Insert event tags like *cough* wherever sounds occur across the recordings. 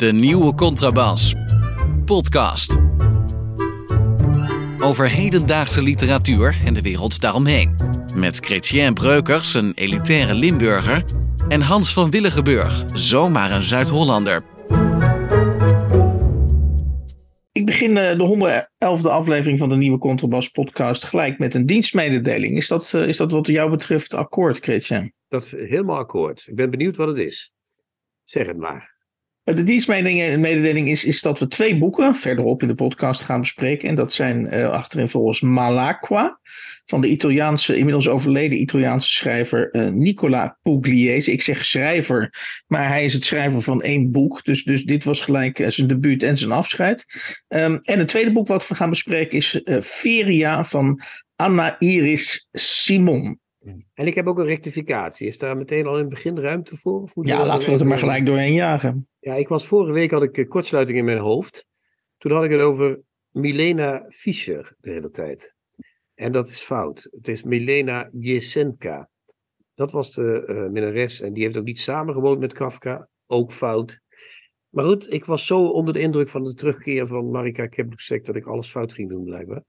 De nieuwe contrabas. Podcast. Over hedendaagse literatuur en de wereld daaromheen. Met Chrétien Breukers, een elitaire Limburger. En Hans van Willigenburg, zomaar een Zuid-Hollander. Ik begin eh, de 111e aflevering van de nieuwe Contrabas podcast gelijk met een dienstmededeling. Is dat, eh, is dat wat jou betreft akkoord, Chrétien? Dat is helemaal akkoord. Ik ben benieuwd wat het is. Zeg het maar. De dienstmededeling is, is dat we twee boeken verderop in de podcast gaan bespreken. En dat zijn uh, achterin volgens Malacqua van de Italiaanse, inmiddels overleden Italiaanse schrijver uh, Nicola Pugliese. Ik zeg schrijver, maar hij is het schrijver van één boek. Dus, dus dit was gelijk zijn debuut en zijn afscheid. Um, en het tweede boek wat we gaan bespreken is Feria van Anna Iris Simon. En ik heb ook een rectificatie. Is daar meteen al in het begin ruimte voor? Of ja, laten we het er maar gelijk doorheen jagen. Ja, ik was vorige week had ik kortsluiting in mijn hoofd. Toen had ik het over Milena Fischer de hele tijd. En dat is fout. Het is Milena Jesenka. Dat was de uh, minnares en die heeft ook niet samengewoond met Kafka. Ook fout. Maar goed, ik was zo onder de indruk van de terugkeer van Marika Kebluksek dat ik alles fout ging doen blijkbaar.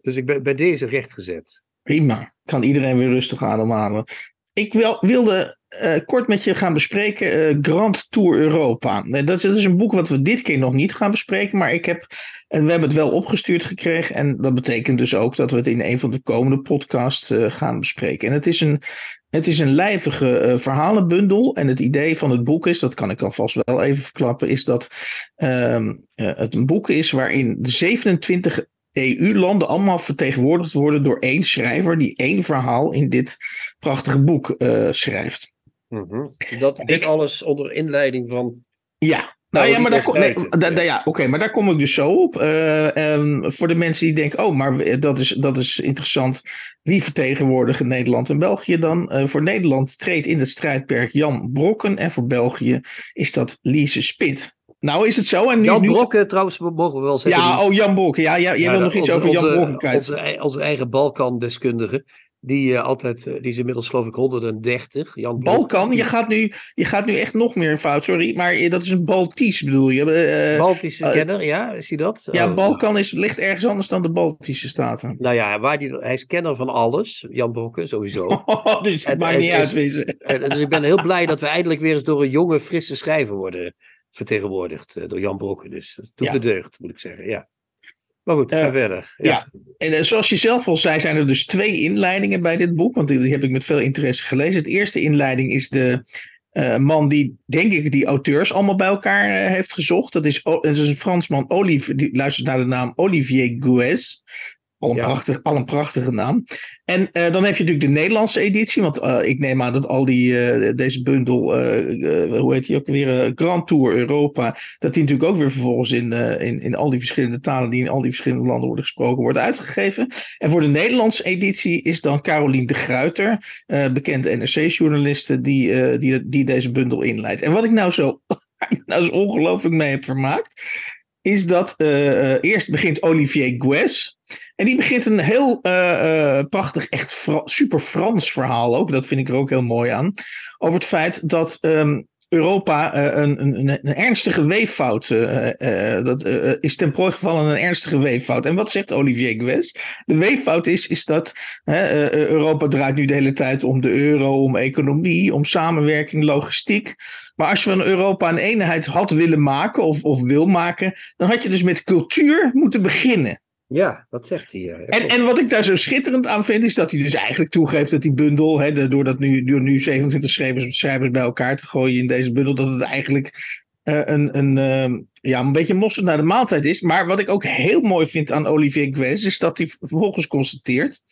Dus ik ben bij deze rechtgezet. Prima. Kan iedereen weer rustig ademhalen. Ik wil, wilde uh, kort met je gaan bespreken uh, Grand Tour Europa. Dat, dat, is een boek wat we dit keer nog niet gaan bespreken, maar ik heb, en we hebben het wel opgestuurd gekregen. En dat betekent dus ook dat we het in een van de komende podcasts gaan bespreken. En het is een, het is een lijvige verhalenbundel. En het idee van het boek is, dat kan ik alvast wel even verklappen, is dat ehm, het een boek is waarin de 27 EU-landen allemaal vertegenwoordigd worden door één schrijver die één verhaal in dit prachtige boek uh, schrijft. Mm -hmm. Dat dit ik, alles onder inleiding van. Ja, nou, ja, maar daar, kom, nee, da, da, ja, oké, maar daar kom ik dus zo op. Uh, um, voor de mensen die denken, oh, maar dat is, dat is interessant. Wie vertegenwoordigen Nederland en België dan? Uh, voor Nederland treedt in de strijdperk Jan Brokken en voor België is dat Lise Spit. Nou is het zo. En nu, Jan nu... Brokken, trouwens, mogen we wel zeggen. Ja, oh, Jan Brokken. Ja, ja, jij ja, wil nog iets onze, over Jan Brokken kwijt. Onze, onze eigen Balkan-deskundige. Die, uh, altijd, uh, die is inmiddels geloof ik 130. Jan Balkan? Je gaat, nu, je gaat nu echt nog meer fout, sorry. Maar dat is een Baltisch bedoel je? Uh, Baltische kenner, ja? Is hij dat? Ja, oh, Balkan is, ligt ergens anders dan de Baltische Staten. Nou ja, waar die, hij is kenner van alles. Jan Brokken, sowieso. *laughs* Oh, dus het maakt niet uit. Dus ik ben heel blij dat we eindelijk weer eens door een jonge, frisse schrijver worden vertegenwoordigd door Jan Brokken. Dus dat doet ja. de deugd, moet ik zeggen. Ja. Maar goed, ga uh, verder. Ja. ja, en uh, zoals je zelf al zei, zijn er dus twee inleidingen bij dit boek. Want die heb ik met veel interesse gelezen. Het eerste inleiding is de uh, man die, denk ik, die auteurs allemaal bij elkaar heeft gezocht. Dat is, dat is een Fransman, Olivier, die luistert naar de naam Olivier Gouez. Al een, ja. prachtig, al een prachtige naam. En uh, dan heb je natuurlijk de Nederlandse editie. Want uh, ik neem aan dat al die, uh, deze bundel, hoe heet die ook weer, Grand Tour Europa. Dat die natuurlijk ook weer vervolgens in, in, in al die verschillende talen die in al die verschillende landen worden gesproken, wordt uitgegeven. En voor de Nederlandse editie is dan Carolien de Gruiter, bekende NRC-journaliste, die, die, die deze bundel inleidt. En wat ik nou zo, *laughs* nou zo ongelooflijk mee heb vermaakt, is dat eerst begint Olivier Gues. En die begint een heel uh, uh, prachtig, echt super Frans verhaal ook. Dat vind ik er ook heel mooi aan. Over het feit dat um, Europa uh, een, een, een, ernstige weeffout dat, is ten prooi gevallen een ernstige weeffout. En wat zegt Olivier Gues? De weeffout is, is dat Europa draait nu de hele tijd om de euro, om economie, om samenwerking, logistiek. Maar als je van Europa een eenheid had willen maken of, of wil maken, dan had je dus met cultuur moeten beginnen. Ja, dat zegt hij. Ja. En, en wat ik daar zo schitterend aan vind, is dat hij dus eigenlijk toegeeft dat die bundel, hè, doordat nu, door nu 27 schrijvers, schrijvers bij elkaar te gooien in deze bundel, dat het eigenlijk uh, een, een, uh, ja, een beetje mosterd naar de maaltijd is. Maar wat ik ook heel mooi vind aan Olivier Guez, is dat hij vervolgens constateert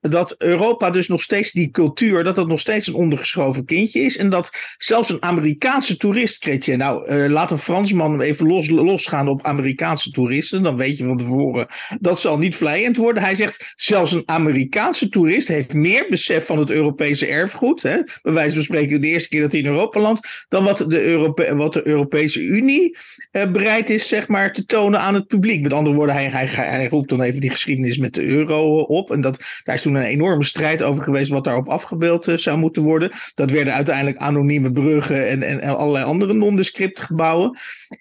dat Europa dus nog steeds die cultuur, dat dat nog steeds een ondergeschoven kindje is. En dat zelfs een Amerikaanse toerist, Kretje, nou uh, laat een Fransman even los, losgaan op Amerikaanse toeristen. Dan weet je van tevoren, dat zal niet vlijend worden. Hij zegt, zelfs een Amerikaanse toerist heeft meer besef van het Europese erfgoed. Hè, bij wijze van spreken de eerste keer dat hij in Europa landt, dan wat de, Europe wat de Europese Unie uh, bereid is zeg maar, te tonen aan het publiek. Met andere woorden, hij, hij, hij roept dan even die geschiedenis met de euro op. En dat, daar is toen een enorme strijd over geweest wat daarop afgebeeld zou moeten worden. Dat werden uiteindelijk anonieme bruggen en, en, en allerlei andere nondescript gebouwen.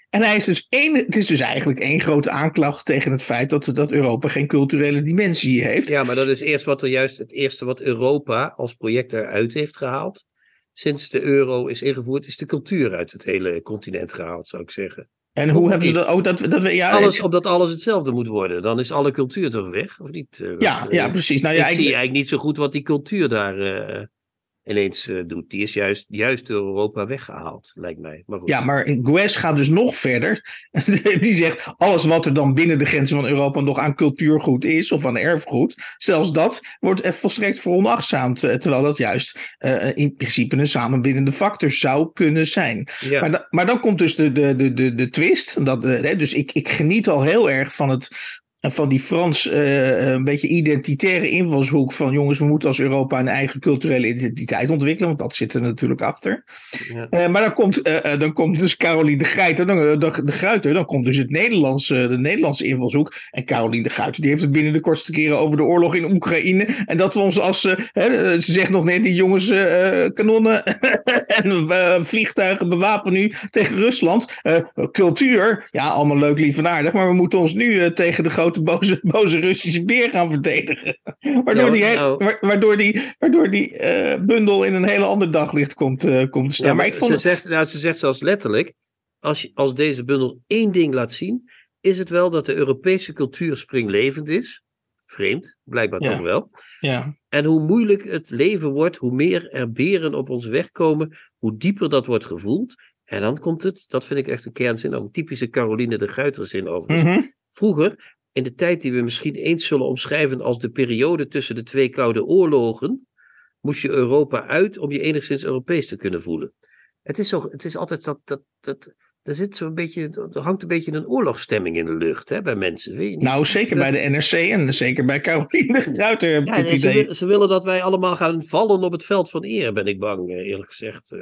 En hij is dus één, het is dus eigenlijk één grote aanklacht tegen het feit dat, dat Europa geen culturele dimensie heeft. Ja, maar dat is eerst wat er juist het eerste wat Europa als project eruit heeft gehaald. Sinds de euro is ingevoerd, is de cultuur uit het hele continent gehaald, zou ik zeggen. En hoe hebben ze dat ook? Dat, dat, ja, alles, omdat alles hetzelfde moet worden. Dan is alle cultuur toch weg, of niet? Eh, ja, ja, eh, precies. Nou, ja, ik, zie eigenlijk niet zo goed wat die cultuur daar. Ineens uh, doet. Die is juist, juist door Europa weggehaald, lijkt mij. Maar goed. Ja, maar Gues gaat dus nog verder. *laughs* die zegt, alles wat er dan binnen de grenzen van Europa nog aan cultuurgoed is, of aan erfgoed, zelfs dat wordt volstrekt veronachtzaamd. Eh, terwijl dat juist uh, in principe een samenbindende factor zou kunnen zijn. Ja. Maar, maar, dan komt dus de, de, de, de, de twist. Dat, dus ik, ik geniet al heel erg van het van die Frans uh, een beetje identitaire invalshoek van jongens, we moeten als Europa een eigen culturele identiteit ontwikkelen, want dat zit er natuurlijk achter. Ja. Uh, maar dan komt, uh, dan komt dus Caroline de Geiter, dan, de, de Gruiter, dan komt dus het Nederlandse, de Nederlandse invalshoek. En Caroline de Gruiter, die heeft het binnen de kortste keren over de oorlog in Oekraïne. En dat we ons als, hè, ze zegt nog net, die jongens kanonnen *laughs* en vliegtuigen bewapenen nu tegen Rusland. cultuur, ja, allemaal leuk, lief en aardig, maar we moeten ons nu tegen de grote boze, boze Russische beer gaan verdedigen. Waardoor die, nou. waardoor die, waardoor die uh, bundel in een hele ander daglicht komt, uh, komt te staan. Ja, maar, ik vond ze, het... zegt, nou, ze zegt zelfs letterlijk: als, je, als deze bundel één ding laat zien, is het wel dat de Europese cultuur springlevend is. Vreemd, blijkbaar toch wel. Ja. En hoe moeilijk het leven wordt, hoe meer er beren op ons weg komen, hoe dieper dat wordt gevoeld. En dan komt het, dat vind ik echt een kernzin, ook een typische Caroline de Guiter zin overigens. Mm Vroeger in de tijd die we misschien eens zullen omschrijven als de periode tussen de twee koude oorlogen, moest je Europa uit om je enigszins Europees te kunnen voelen. Het is, zo, het is altijd dat, dat, dat, er zit zo'n beetje, er hangt een beetje een oorlogsstemming in de lucht hè, bij mensen. Nou, zeker bij de NRC en zeker bij Caroline Ruiter ja. Ze, ze, willen dat wij allemaal gaan vallen op het veld van eer, ben ik bang, eh, eerlijk gezegd.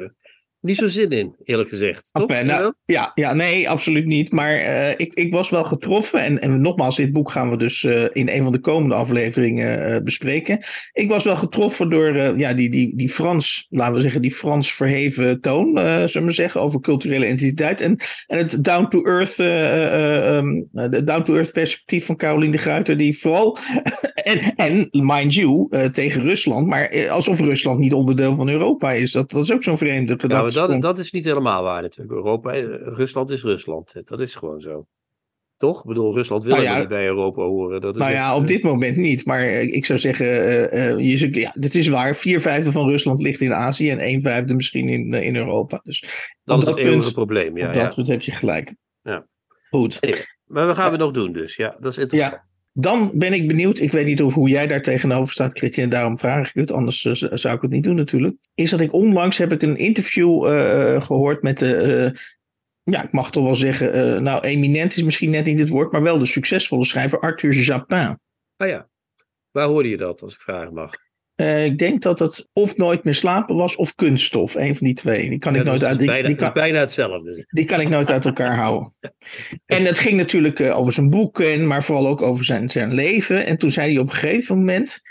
Eh niet zo zin in, eerlijk gezegd. Toch? nou, ja, ja, nee, absoluut niet. Maar uh, ik, ik was wel getroffen. En, en nogmaals, dit boek gaan we dus uh, in een van de komende afleveringen uh, bespreken. Ik was wel getroffen door ja, die, die, die Frans, laten we zeggen, die Frans verheven toon, zullen we zeggen, over culturele identiteit. En, en het down-to-earth um, down-to-earth perspectief van Caroline de Gruyter, die vooral, *laughs* en, en mind you, tegen Rusland, maar alsof Rusland niet onderdeel van Europa is. Dat, dat is ook zo'n vreemde. Dat, dat, dat is niet helemaal waar natuurlijk. Europa, eh, Rusland is Rusland. Dat is gewoon zo. Toch? Ik bedoel, Rusland wil nou niet bij Europa horen. Dat is nou ja, op dit moment niet. Maar eh, ik zou zeggen, uh, uh, je, ja, dit is waar. Vier vijfde van Rusland ligt in Azië en een vijfde misschien in, in Europa. Dus dat is het enige probleem. Ja, op dat punt heb je gelijk. Ja. Goed. maar we gaan we nog doen dus. Ja, dat is interessant. Ja. Dan ben ik benieuwd, ik weet niet of, hoe jij daar tegenover staat, Christian, en daarom vraag ik het, anders uh, zou ik het niet doen natuurlijk. Is dat ik onlangs heb ik een interview uh, gehoord met de, ja, ik mag toch wel zeggen, nou, eminent is misschien net niet het woord, maar wel de succesvolle schrijver Arthur Japin. Ah ja, waar hoorde je dat, als ik vragen mag? Uh, ik denk dat het of nooit meer slapen was of kunststof. Een van die twee. Die kan ik nooit uit. Die, bijna, die kan, bijna hetzelfde. Die kan ik nooit uit elkaar *laughs* houden. En het ging natuurlijk uh, over zijn boeken, maar vooral ook over zijn, zijn leven. En toen zei hij op een gegeven moment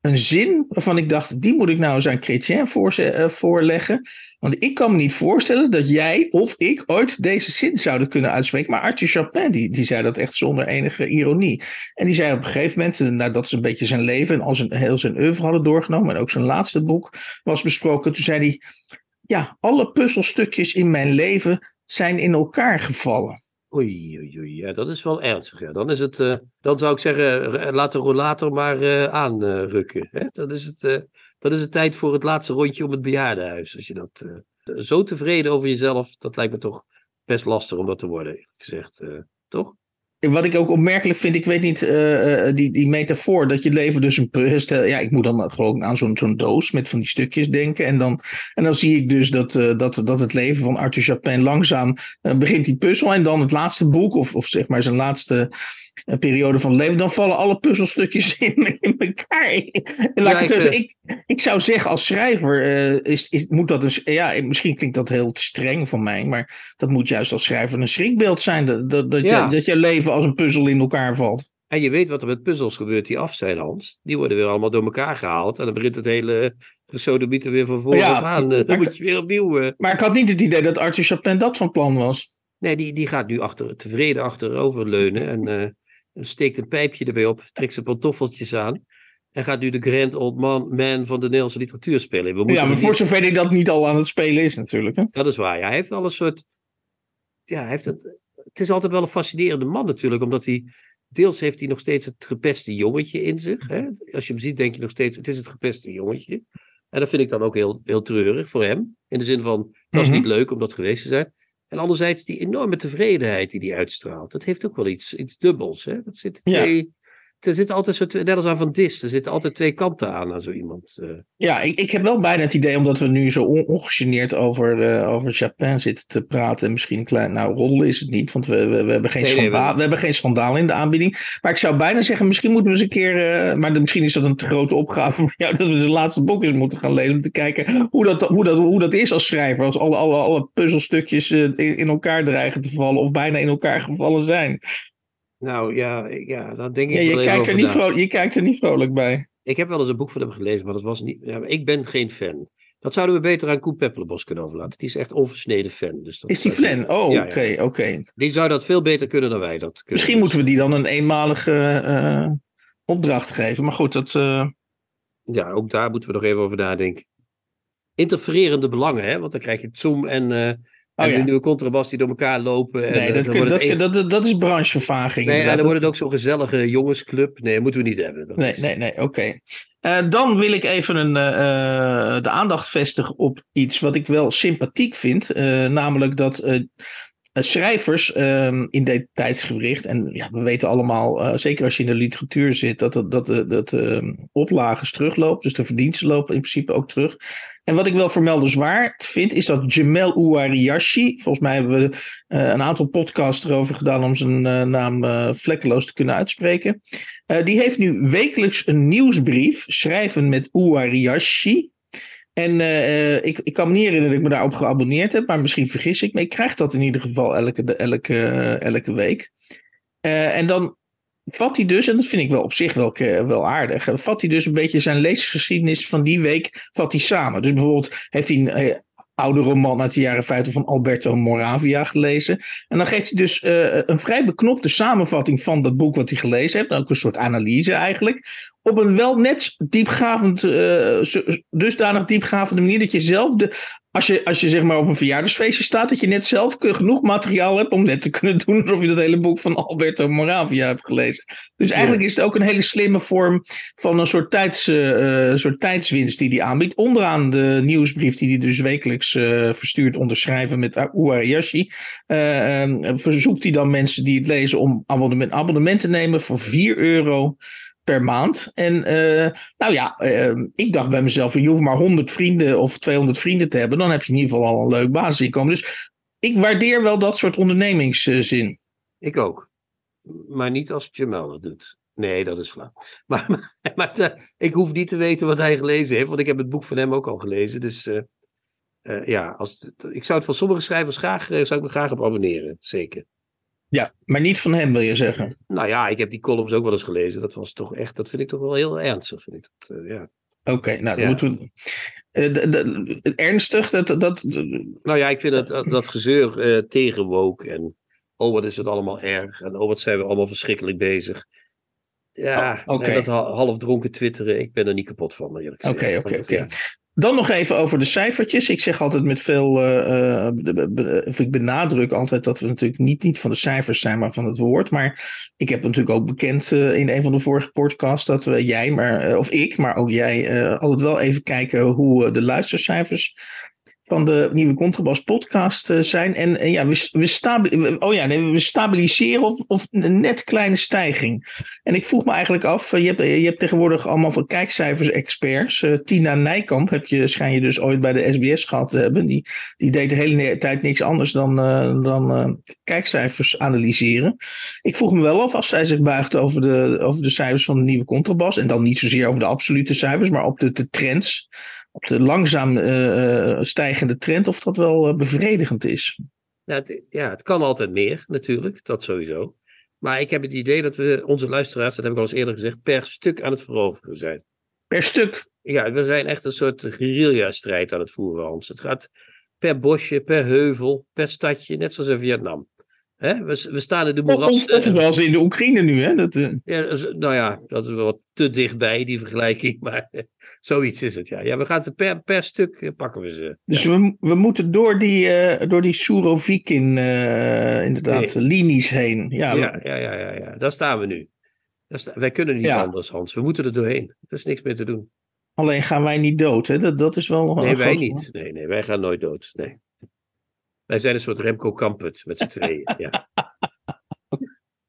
een zin waarvan ik dacht: die moet ik nou eens aan Chrétien uh, voorleggen. Want ik kan me niet voorstellen dat jij of ik ooit deze zin zouden kunnen uitspreken. Maar Arthur Chapin, die, die zei dat echt zonder enige ironie. En die zei op een gegeven moment, eh, nadat ze een beetje zijn leven en al heel zijn oeuvre hadden doorgenomen. En ook zijn laatste boek was besproken. Toen zei hij, ja, alle puzzelstukjes in mijn leven zijn in elkaar gevallen. Oei, oei, oei, ja, dat is wel ernstig. Ja. Dan, is het, uh, dan zou ik zeggen, laat de rollator maar uh, aanrukken. Hè? Dat is het dat is het tijd voor het laatste rondje om het bejaardenhuis. Als je dat uh, zo tevreden over jezelf, dat lijkt me toch best lastig om dat te worden, gezegd. Uh, toch? Wat ik ook opmerkelijk vind, ik weet niet, uh, die, die metafoor dat je leven dus een puzzel. Ja, ik moet dan gewoon aan zo'n zo'n doos met van die stukjes denken. En dan, en dan zie ik dus dat, uh, dat, dat het leven van Arthur Chapin langzaam begint die puzzel. En dan het laatste boek, of, of zeg maar zijn laatste een periode van leven, dan vallen alle puzzelstukjes *laughs* in, in elkaar. En laat ik, zo zeggen, ik, ik zou zeggen, als schrijver uh, is, is, moet dat dus, ja, misschien klinkt dat heel streng van mij, maar dat moet juist als schrijver een schrikbeeld zijn, dat, dat, dat, je, dat je leven als een puzzel in elkaar valt. En je weet wat er met puzzels gebeurt die af zijn, Hans. Die worden weer allemaal door elkaar gehaald. En dan begint het hele gesodemieter weer van voren Ja, aan. *laughs* Dan maar- moet je weer opnieuw... eh, Maar ik had niet het idee dat Arthur Chapin dat van plan was. Nee, die, die gaat nu achter, tevreden achterover leunen. En eh, steekt een pijpje erbij op. Trekt zijn pantoffeltjes aan. En gaat nu de grand old man, man van de Nederlandse literatuur spelen. We moeten Ja, maar voor niet- zover hij dat niet al aan het spelen is natuurlijk. Hè? Dat is waar. Ja, hij heeft wel een soort. Ja, hij heeft een, het is altijd wel een fascinerende man natuurlijk, omdat hij. Deels heeft hij nog steeds het gepeste jongetje in zich. Hè? Als je hem ziet, denk je nog steeds: het is het gepeste jongetje. En dat vind ik dan ook heel, heel treurig voor hem. In de zin van: dat is Mhm. niet leuk om dat geweest te zijn. En anderzijds die enorme tevredenheid die hij uitstraalt. Dat heeft ook wel iets, iets dubbels. Hè? Dat zit Ja. twee, Er zitten altijd zo twee, net als aan Van Dis, er zitten altijd twee kanten aan aan zo iemand. eh. Ja, ik, ik heb wel bijna het idee, omdat we nu zo on- ongegeneerd over, eh, over Chapin zitten te praten. En misschien een klein, nou, roddelen is het niet, want we, we, we hebben geen Nee, nee, schandaal, we- we... hebben geen schandaal in de aanbieding. Maar ik zou bijna zeggen, misschien moeten we eens een keer, eh, maar de- misschien is dat een te grote opgave voor jou, dat we de laatste boek eens moeten gaan lezen. Om te kijken hoe dat, hoe dat, hoe dat is als schrijver. Als alle, alle, alle puzzelstukjes in, in elkaar dreigen te vallen, of bijna in elkaar gevallen zijn. Nou ja, ja, daar denk ik Ja, je, kijkt er niet vrolijk, je kijkt er niet vrolijk bij. Ik heb wel eens een boek van hem gelezen, maar dat was niet. Ja, ik ben geen fan. Dat zouden we beter aan Koen Peppelenbos kunnen overlaten. Die is echt onversneden fan. Dus dat Is die Flan? Oh, ja. oké, oké. Die zou dat veel beter kunnen dan wij dat kunnen. Misschien moeten we die dan een eenmalige eh, opdracht geven. Maar goed, dat. eh, Ja, ook daar moeten we nog even over nadenken. Interfererende belangen, hè? Want dan krijg je Zoom en, eh en Oh ja. de nieuwe contrabas die door elkaar lopen. En, nee, eh, dat, kun- dat, kun- één- dat, dat is branchevervaging. Nee, en dan wordt het ook zo'n gezellige jongensclub. Nee, dat moeten we niet hebben. Dat Nee, is- nee, nee, oké. Eh, dan wil ik even een, eh, de aandacht vestigen op iets wat ik wel sympathiek vind. Namelijk dat schrijvers ehm, in dit tijdsgewricht, en ja, we weten allemaal, zeker als je in de literatuur zit, dat, dat, dat, de oplages teruglopen. Dus de verdiensten lopen in principe ook terug. En wat ik wel vermeldenswaard vind, is dat Jamel Ouariashi, volgens mij hebben we eh, een aantal podcasts erover gedaan om zijn eh, naam eh, vlekkeloos te kunnen uitspreken. Die heeft nu wekelijks een nieuwsbrief, schrijven met Ouariashi. En ik, ik kan me niet herinneren dat ik me daarop geabonneerd heb, maar misschien vergis ik me. Ik krijg dat in ieder geval elke, elke, elke week. En dan vat hij dus, en dat vind ik wel op zich wel, ke- wel aardig, eh, vat hij dus een beetje zijn leesgeschiedenis van die week vat hij samen. Dus bijvoorbeeld heeft hij een eh, oude roman uit de jaren 50 van Alberto Moravia gelezen. En dan geeft hij dus eh, een vrij beknopte samenvatting van dat boek wat hij gelezen heeft. Ook een soort analyse eigenlijk. Op een wel net diepgavend, eh, dusdanig diepgavende manier dat je zelf de. Als je, als je zeg maar op een verjaardagsfeestje staat, dat je net zelf genoeg materiaal hebt om net te kunnen doen alsof je dat hele boek van Alberto Moravia hebt gelezen. Dus eigenlijk is het ook een hele slimme vorm van een soort, tijds, eh, soort tijdswinst die hij aanbiedt. Onderaan de nieuwsbrief die hij dus wekelijks verstuurt onderschrijven met Uariyashi. eh, eh, verzoekt hij dan mensen die het lezen om abonnement, abonnement te nemen voor 4 euro per maand. En eh, nou ja, eh, ik dacht bij mezelf, je hoeft maar 100 vrienden of 200 vrienden te hebben. Dan heb je in ieder geval al een leuk basisinkomen. Dus ik waardeer wel dat soort ondernemingszin. Ik ook. Maar niet als Jamal dat doet. Nee, dat is flauw. *laughs* Maar, maar, eh, ik hoef niet te weten wat hij gelezen heeft, want ik heb het boek van hem ook al gelezen. Dus eh, ja, als, ik zou het van sommige schrijvers graag, zou ik me graag op abonneren. Zeker. Ja, maar niet van hem wil je zeggen. Nou ja, ik heb die columns ook wel eens gelezen. Dat was toch echt, dat vind ik toch wel heel ernstig. Vind ik dat, eh, ja. Oké, nou dan Ja. moeten we. eh, de- de- ernstig, dat, dat, Nou ja, ik vind dat, dat gezeur eh tegen woke en oh wat is het allemaal erg en oh wat zijn we allemaal verschrikkelijk bezig. Ja, Oh, dat ha- half dronken twitteren, ik ben er niet kapot van, eerlijk gezegd. Oké, oké, oké. Dan nog even over de cijfertjes. Ik zeg altijd met veel, eh, eh, of ik benadruk altijd dat we natuurlijk niet, niet van de cijfers zijn, maar van het woord. Maar ik heb natuurlijk ook bekend eh, in een van de vorige podcasts dat we, jij, maar, of ik, maar ook jij, altijd wel even kijken hoe de luistercijfers van de nieuwe Contrabas podcast eh, zijn. En, en ja, we, we, stabi- oh ja, we stabiliseren of, of een net kleine stijging. En ik vroeg me eigenlijk af, eh, je hebt, je hebt tegenwoordig allemaal van kijkcijfers-experts. Eh, Tina Nijkamp heb je, schijn je dus ooit bij de SBS gehad te hebben. Die, die deed de hele tijd niks anders dan, eh, dan eh, kijkcijfers analyseren. Ik vroeg me wel af, als zij zich buigt over de, over de cijfers van de nieuwe contrabas. En dan niet zozeer over de absolute cijfers, maar op de, de trends. Op de langzaam eh, eh, stijgende trend, of dat wel eh, bevredigend is. Ja, het, ja, het kan altijd meer, natuurlijk, dat sowieso. Maar ik heb het idee dat we onze luisteraars, dat heb ik al eens eerder gezegd, per stuk aan het veroveren zijn. Per stuk? Ja, we zijn echt een soort guerrilla-strijd aan het voeren, Hans. Het gaat per bosje, per heuvel, per stadje, net zoals in Vietnam. Hè? We, we staan in de moerassen. Of, wel in de Oekraïne nu, hè? Dat, uh... ja, nou ja, dat is wel te dichtbij, die vergelijking. *laughs* Maar zoiets is het, ja. Ja, we gaan ze per, per stuk eh, pakken we ze. Dus we, we moeten door die, uh, door die Surovikin, uh, inderdaad, nee. linies heen. Ja, ja, ja, ja, ja, ja, daar staan we nu. Sta wij kunnen niet anders, Hans. We moeten er doorheen. Er is niks meer te doen. Alleen gaan wij niet dood, hè? Dat, dat is wel nog Nee, wij niet. Nee, nee, wij gaan nooit dood. Nee. Wij zijn een soort Remco Kampert met z'n tweeën. ja.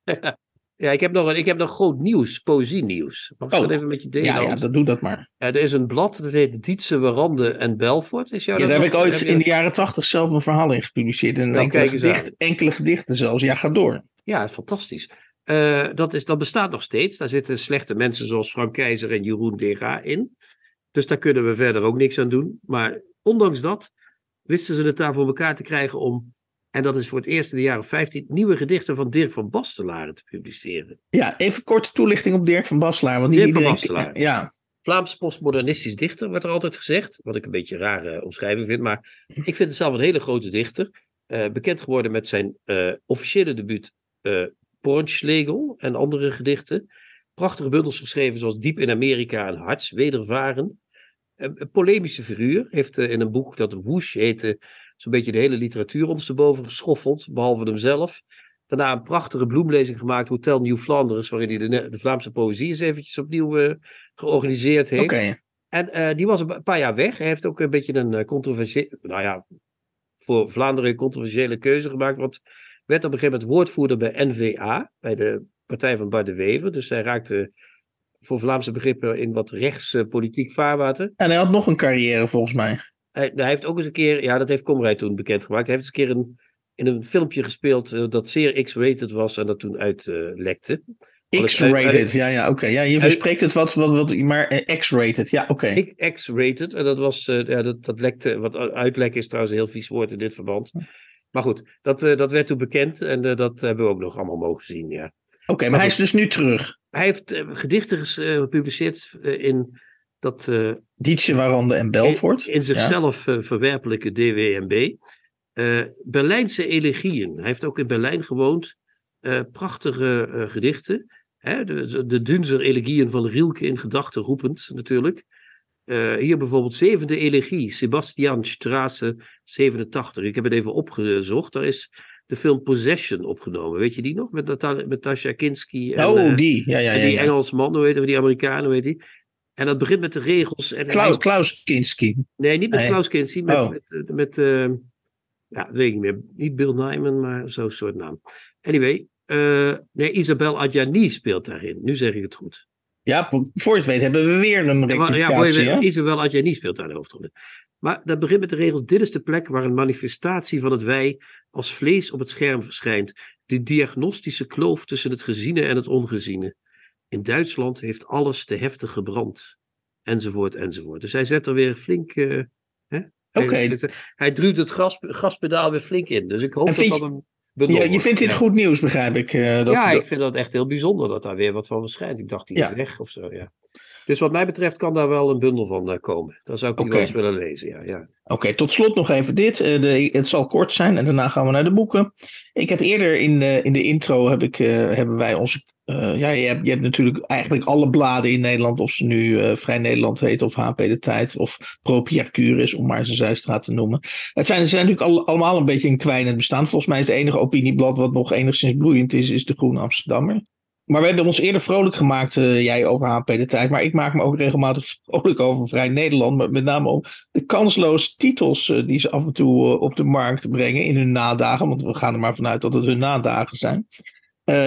*laughs* ja, ik heb, nog, ik heb nog groot nieuws, poëzie-nieuws. Mag ik oh. dat even met je delen? Ja, ja, dat doe dat maar. Ja, er is een blad, dat heet Dietse, Warande en Belfort. Is jou ja, dat daar heb ik ooit heb in de jaren tachtig zelf een verhaal in gepubliceerd. En Nou, enkele, gedicht, enkele gedichten zelfs. Ja, ga door. Ja, fantastisch. Eh, dat, is, dat bestaat nog steeds. Daar zitten slechte mensen zoals Frank Keizer en Jeroen Dega in. Dus daar kunnen we verder ook niks aan doen. Maar ondanks dat wisten ze het daar voor elkaar te krijgen om, en dat is voor het eerst in de jaren 15, nieuwe gedichten van Dirk van Bastelaren te publiceren. Ja, even korte toelichting op Dirk van. Want niet Dirk van. Baslaar. Ja, Vlaams postmodernistisch dichter, wordt er altijd gezegd. Wat ik een beetje rare omschrijving vind. Maar ik vind het zelf een hele grote dichter. Eh, bekend geworden met zijn eh, officiële debuut eh Pornschlegel en andere gedichten. Prachtige bundels geschreven zoals Diep in Amerika en Harts Wedervaren. Een, polemische figuur. Heeft eh, in een boek dat Woosh heette zo'n beetje de hele literatuur ondersteboven geschoffeld. Behalve hemzelf. Daarna een prachtige bloemlezing gemaakt, Hotel Nieuw Flanders, waarin hij de, Vlaamse poëzie eens eventjes opnieuw eh, georganiseerd heeft. oké. En eh, die was een pa- paar jaar weg. Hij heeft ook een beetje een controversiële, nou ja, voor Vlaanderen een controversiële keuze gemaakt. Want werd op een gegeven moment woordvoerder bij NVA, bij de partij van Bart de Wever. Dus hij raakte voor Vlaamse begrippen in wat rechtspolitiek vaarwater. En hij had nog een carrière volgens mij. Hij, hij heeft ook eens een keer, ja, dat heeft Comrade toen bekendgemaakt. Hij heeft eens een keer een, in een filmpje gespeeld eh, dat zeer X-rated was en dat toen uitlekte. X-rated, ja, ja, oké. Ja, je verspreekt het wat, wat, wat maar eh, X-rated, ja, oké. Ik X-rated. En dat was, eh, ja, dat, dat lekte, wat uitlek is trouwens een heel vies woord in dit verband. Maar goed, dat, eh, dat werd toen bekend en eh, dat hebben we ook nog allemaal mogen zien, ja. Oké, maar hij is dus nu terug. Hij heeft eh, gedichten eh, gepubliceerd eh, in dat eh, Dietje, Warande en Belfort. in, in zichzelf verwerpelijke DWMB. Berlijnse elegieën. Hij heeft ook in Berlijn gewoond. Prachtige gedichten. Hè, de, de Dunzer elegieën van Rielke in gedachten roepend natuurlijk. Hier bijvoorbeeld zevende elegie, Sebastian Straße 87. Ik heb het even opgezocht. Daar is de film Possession opgenomen. Weet je die nog? Met, Nata- met Tasha Kinski. En, oh, eh, die. Ja, ja, en ja. die ja. Engelsman, hoe heet het, die Amerikanen, heet die? En dat begint met de regels. En Klaus, Klaus Kinski. Nee, niet met Nee. Klaus Kinski, met, Oh. met, eh, met eh, ja, weet ik niet meer. Niet Bill Nyman, maar zo'n soort naam. Anyway, eh, nee, Isabel Adjani speelt daarin. Nu zeg ik het goed. Ja, voor je het weet hebben we weer een Ja, voor je rectificatie. weet, hè? Isabel Adjani speelt daar de hoofdrol in. Maar dat begint met de regels. Dit is de plek waar een manifestatie van het wij als vlees op het scherm verschijnt. De diagnostische kloof tussen het geziene en het ongeziene. In Duitsland heeft alles te heftig gebrand. Enzovoort, enzovoort. Dus hij zet er weer flink... eh? Oké. Hij, hij druwt het gas, gaspedaal weer flink in. Dus ik hoop dat dat bundel Ja, je vindt dit Ja. goed nieuws, begrijp ik. eh, dat, ja, ik vind dat echt heel bijzonder dat daar weer wat van verschijnt. Ik dacht, die Ja. is weg of zo, ja. Dus wat mij betreft kan daar wel een bundel van eh, komen. Dan zou ik die wel eens willen lezen, ja. ja. Oké, tot slot nog even dit. Eh, de, het zal kort zijn en daarna gaan we naar de boeken. Ik heb eerder in de, in de intro heb ik, eh, hebben wij onze. ja, je hebt, je hebt natuurlijk eigenlijk alle bladen in Nederland, of ze nu Vrij Nederland heet, of HP de Tijd, of Pro Pierre Curis, om maar zijn zijstraat te noemen. Het zijn, ze zijn natuurlijk al- allemaal een beetje een kwijnend bestaan. Volgens mij is het enige opinieblad wat nog enigszins bloeiend is, is de Groene Amsterdammer. Maar we hebben ons eerder vrolijk gemaakt, eh, jij over HP de Tijd, maar ik maak me ook regelmatig *laughs* vrolijk over Vrij Nederland, maar met name om de kansloze titels eh, die ze af en toe eh, op de markt brengen in hun nadagen. Want we gaan er maar vanuit dat het hun nadagen zijn.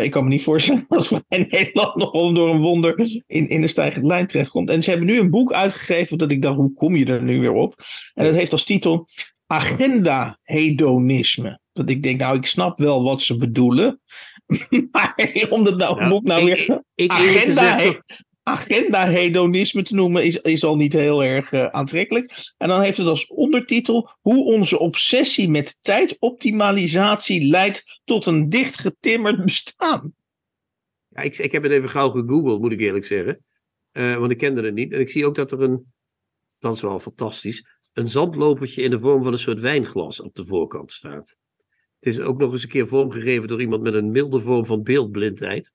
Ik kan me niet *laughs* voorstellen dat Vrij Nederland nog door een wonder in, in een stijgende lijn terechtkomt. En ze hebben nu een boek uitgegeven dat ik dacht, hoe kom je er nu weer op? En dat heeft als titel Agenda Hedonisme. Dat ik denk, nou, ik snap wel wat ze bedoelen. *laughs* maar om dat nou, Nou, boek nou ik- weer ik- he- agenda hedonisme te noemen is, is al niet heel erg eh, aantrekkelijk. En dan heeft het als ondertitel hoe onze obsessie met tijdoptimalisatie leidt tot een dichtgetimmerd bestaan. Ja, ik, ik heb het even gauw gegoogeld, moet ik eerlijk zeggen. Eh, want ik kende het niet. En ik zie ook dat er een, dat is wel fantastisch, een zandlopertje in de vorm van een soort wijnglas op de voorkant staat. Het is ook nog eens een keer vormgegeven door iemand met een milde vorm van beeldblindheid.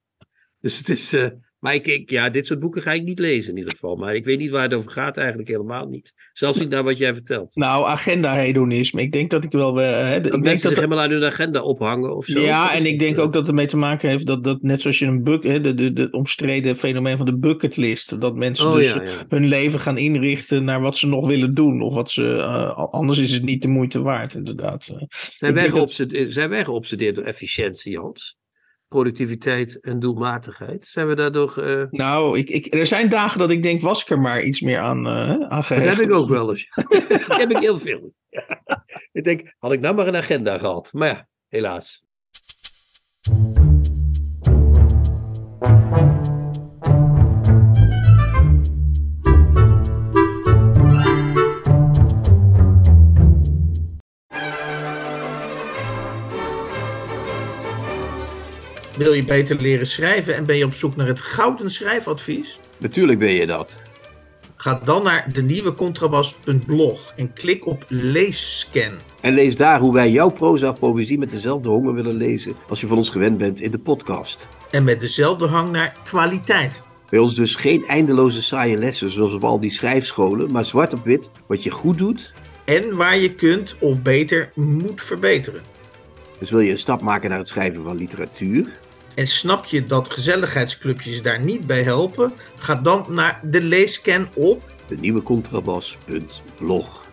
Dus het is, eh, maar ik, ik, ja, dit soort boeken ga ik niet lezen in ieder geval. Maar ik weet niet waar het over gaat, eigenlijk helemaal niet. Zelfs niet naar wat jij vertelt. Nou, agenda-hedonisme. Ik denk dat ik wel. Uh, ik denk dat zich helemaal aan hun agenda ophangen of zo. Ja, en ik denk ook dat het ermee te maken heeft dat, dat net zoals je een bucket, de, de, de omstreden fenomeen van de bucketlist, dat mensen Oh, dus ja, ja. hun leven gaan inrichten naar wat ze nog willen doen. Of wat ze. uh, anders is het niet de moeite waard, inderdaad. Uh, Zijn wij, geobsedeerd, zijn wij geobsedeerd door efficiëntie, Hans? Productiviteit en doelmatigheid? Zijn we daardoor. Uh... Nou, ik, ik, er zijn dagen dat ik denk, was ik er maar iets meer aan, uh, aan Dat heb ik ook wel eens. *laughs* dat heb ik heel veel. ik denk, had ik nou maar een agenda gehad. Maar ja, helaas. Wil je beter leren schrijven en ben je op zoek naar het gouden schrijfadvies? Natuurlijk ben je dat. Ga dan naar de nieuwe contrabas.blog en klik op leesscan. En lees daar hoe wij jouw proza of poëzie met dezelfde honger willen lezen als je van ons gewend bent in de podcast. En met dezelfde hang naar kwaliteit. Bij ons dus geen eindeloze saaie lessen zoals op al die schrijfscholen, maar zwart op wit wat je goed doet. En waar je kunt of beter moet verbeteren. Dus wil je een stap maken naar het schrijven van literatuur? En snap je dat gezelligheidsclubjes daar niet bij helpen? Ga dan naar de leescan op de nieuwe contrabas.blog.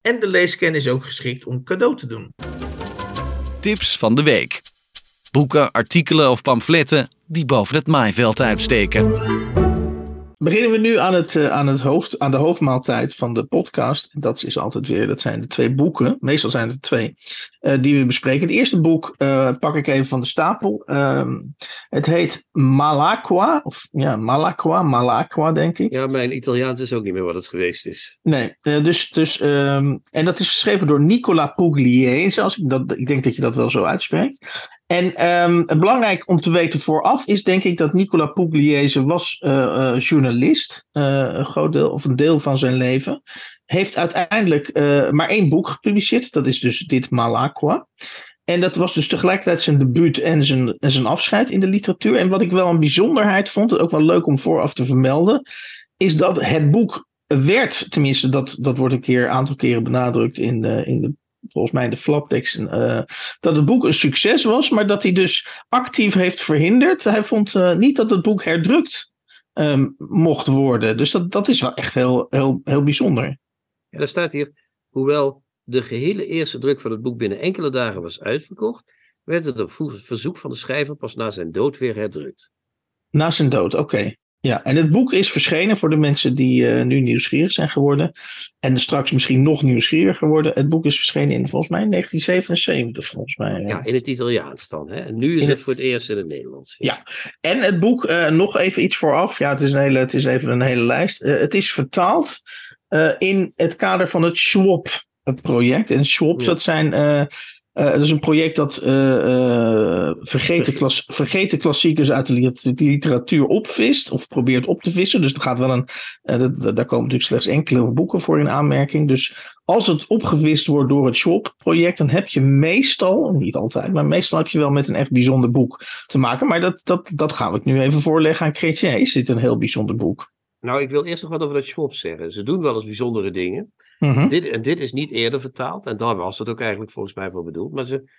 En de leescan is ook geschikt om cadeau te doen. Tips van de week. Boeken, artikelen of pamfletten die boven het maaiveld uitsteken. Beginnen we nu aan, het, uh, aan, het hoofd, aan de hoofdmaaltijd van de podcast. Dat is altijd weer, dat zijn de twee boeken. Meestal zijn het twee uh, die we bespreken. Het eerste boek uh, pak ik even van de stapel. het heet Malacqua. Of ja, Malacqua, Malacqua denk ik. Ja, mijn Italiaans is ook niet meer wat het geweest is. Nee, dus, dus um, en dat is geschreven door Nicola Pugliese. Als ik, dat, ik denk dat je dat wel zo uitspreekt. En um, belangrijk om te weten vooraf is denk ik dat Nicola Pugliese was uh, uh, journalist. Uh, een groot deel of een deel van zijn leven. Heeft uiteindelijk maar één boek gepubliceerd. Dat is dus dit Malacqua. En dat was dus tegelijkertijd zijn debuut en zijn, en zijn afscheid in de literatuur. En wat ik wel een bijzonderheid vond, ook wel leuk om vooraf te vermelden, is dat het boek werd, tenminste dat, dat wordt een keer aantal keren benadrukt in de, in de volgens mij in de flaptekst, uh, dat het boek een succes was, maar dat hij dus actief heeft verhinderd. Hij vond uh, niet dat het boek herdrukt um, mocht worden. Dus dat, dat is wel echt heel, heel, heel bijzonder. Ja, er staat hier, hoewel de gehele eerste druk van het boek binnen enkele dagen was uitverkocht, werd het op verzoek van de schrijver pas na zijn dood weer herdrukt. Na zijn dood, oké. Okay. Ja, en het boek is verschenen voor de mensen die uh, nu nieuwsgierig zijn geworden. En straks misschien nog nieuwsgieriger worden. Het boek is verschenen in volgens mij 1977, volgens mij. Ja, in het Italiaans dan. Hè? En nu is het voor het eerst in het Nederlands. Ja, en het boek, uh, nog even iets vooraf. Ja, het is, een hele, het is even een hele lijst. Uh, het is vertaald in het kader van het Schwab-project. En Schwabs, Ja. dat zijn. Uh, dat is een project dat uh, vergeten, klas, vergeten klassiekers uit de literatuur opvist. Of probeert op te vissen. Dus er gaat wel een. Uh, dat, daar komen natuurlijk slechts enkele boeken voor in aanmerking. Dus als het opgevist wordt door het Schwab-project. dan heb je meestal. Niet altijd, maar meestal heb je wel met een echt bijzonder boek te maken. Maar dat, dat, dat gaan we nu even voorleggen aan Chrétien. Is dit een heel bijzonder boek? Nou, ik wil eerst nog wat over dat Schwab zeggen. Ze doen wel eens bijzondere dingen. Mm-hmm. Dit, en dit is niet eerder vertaald. En daar was het ook eigenlijk volgens mij voor bedoeld. Maar ze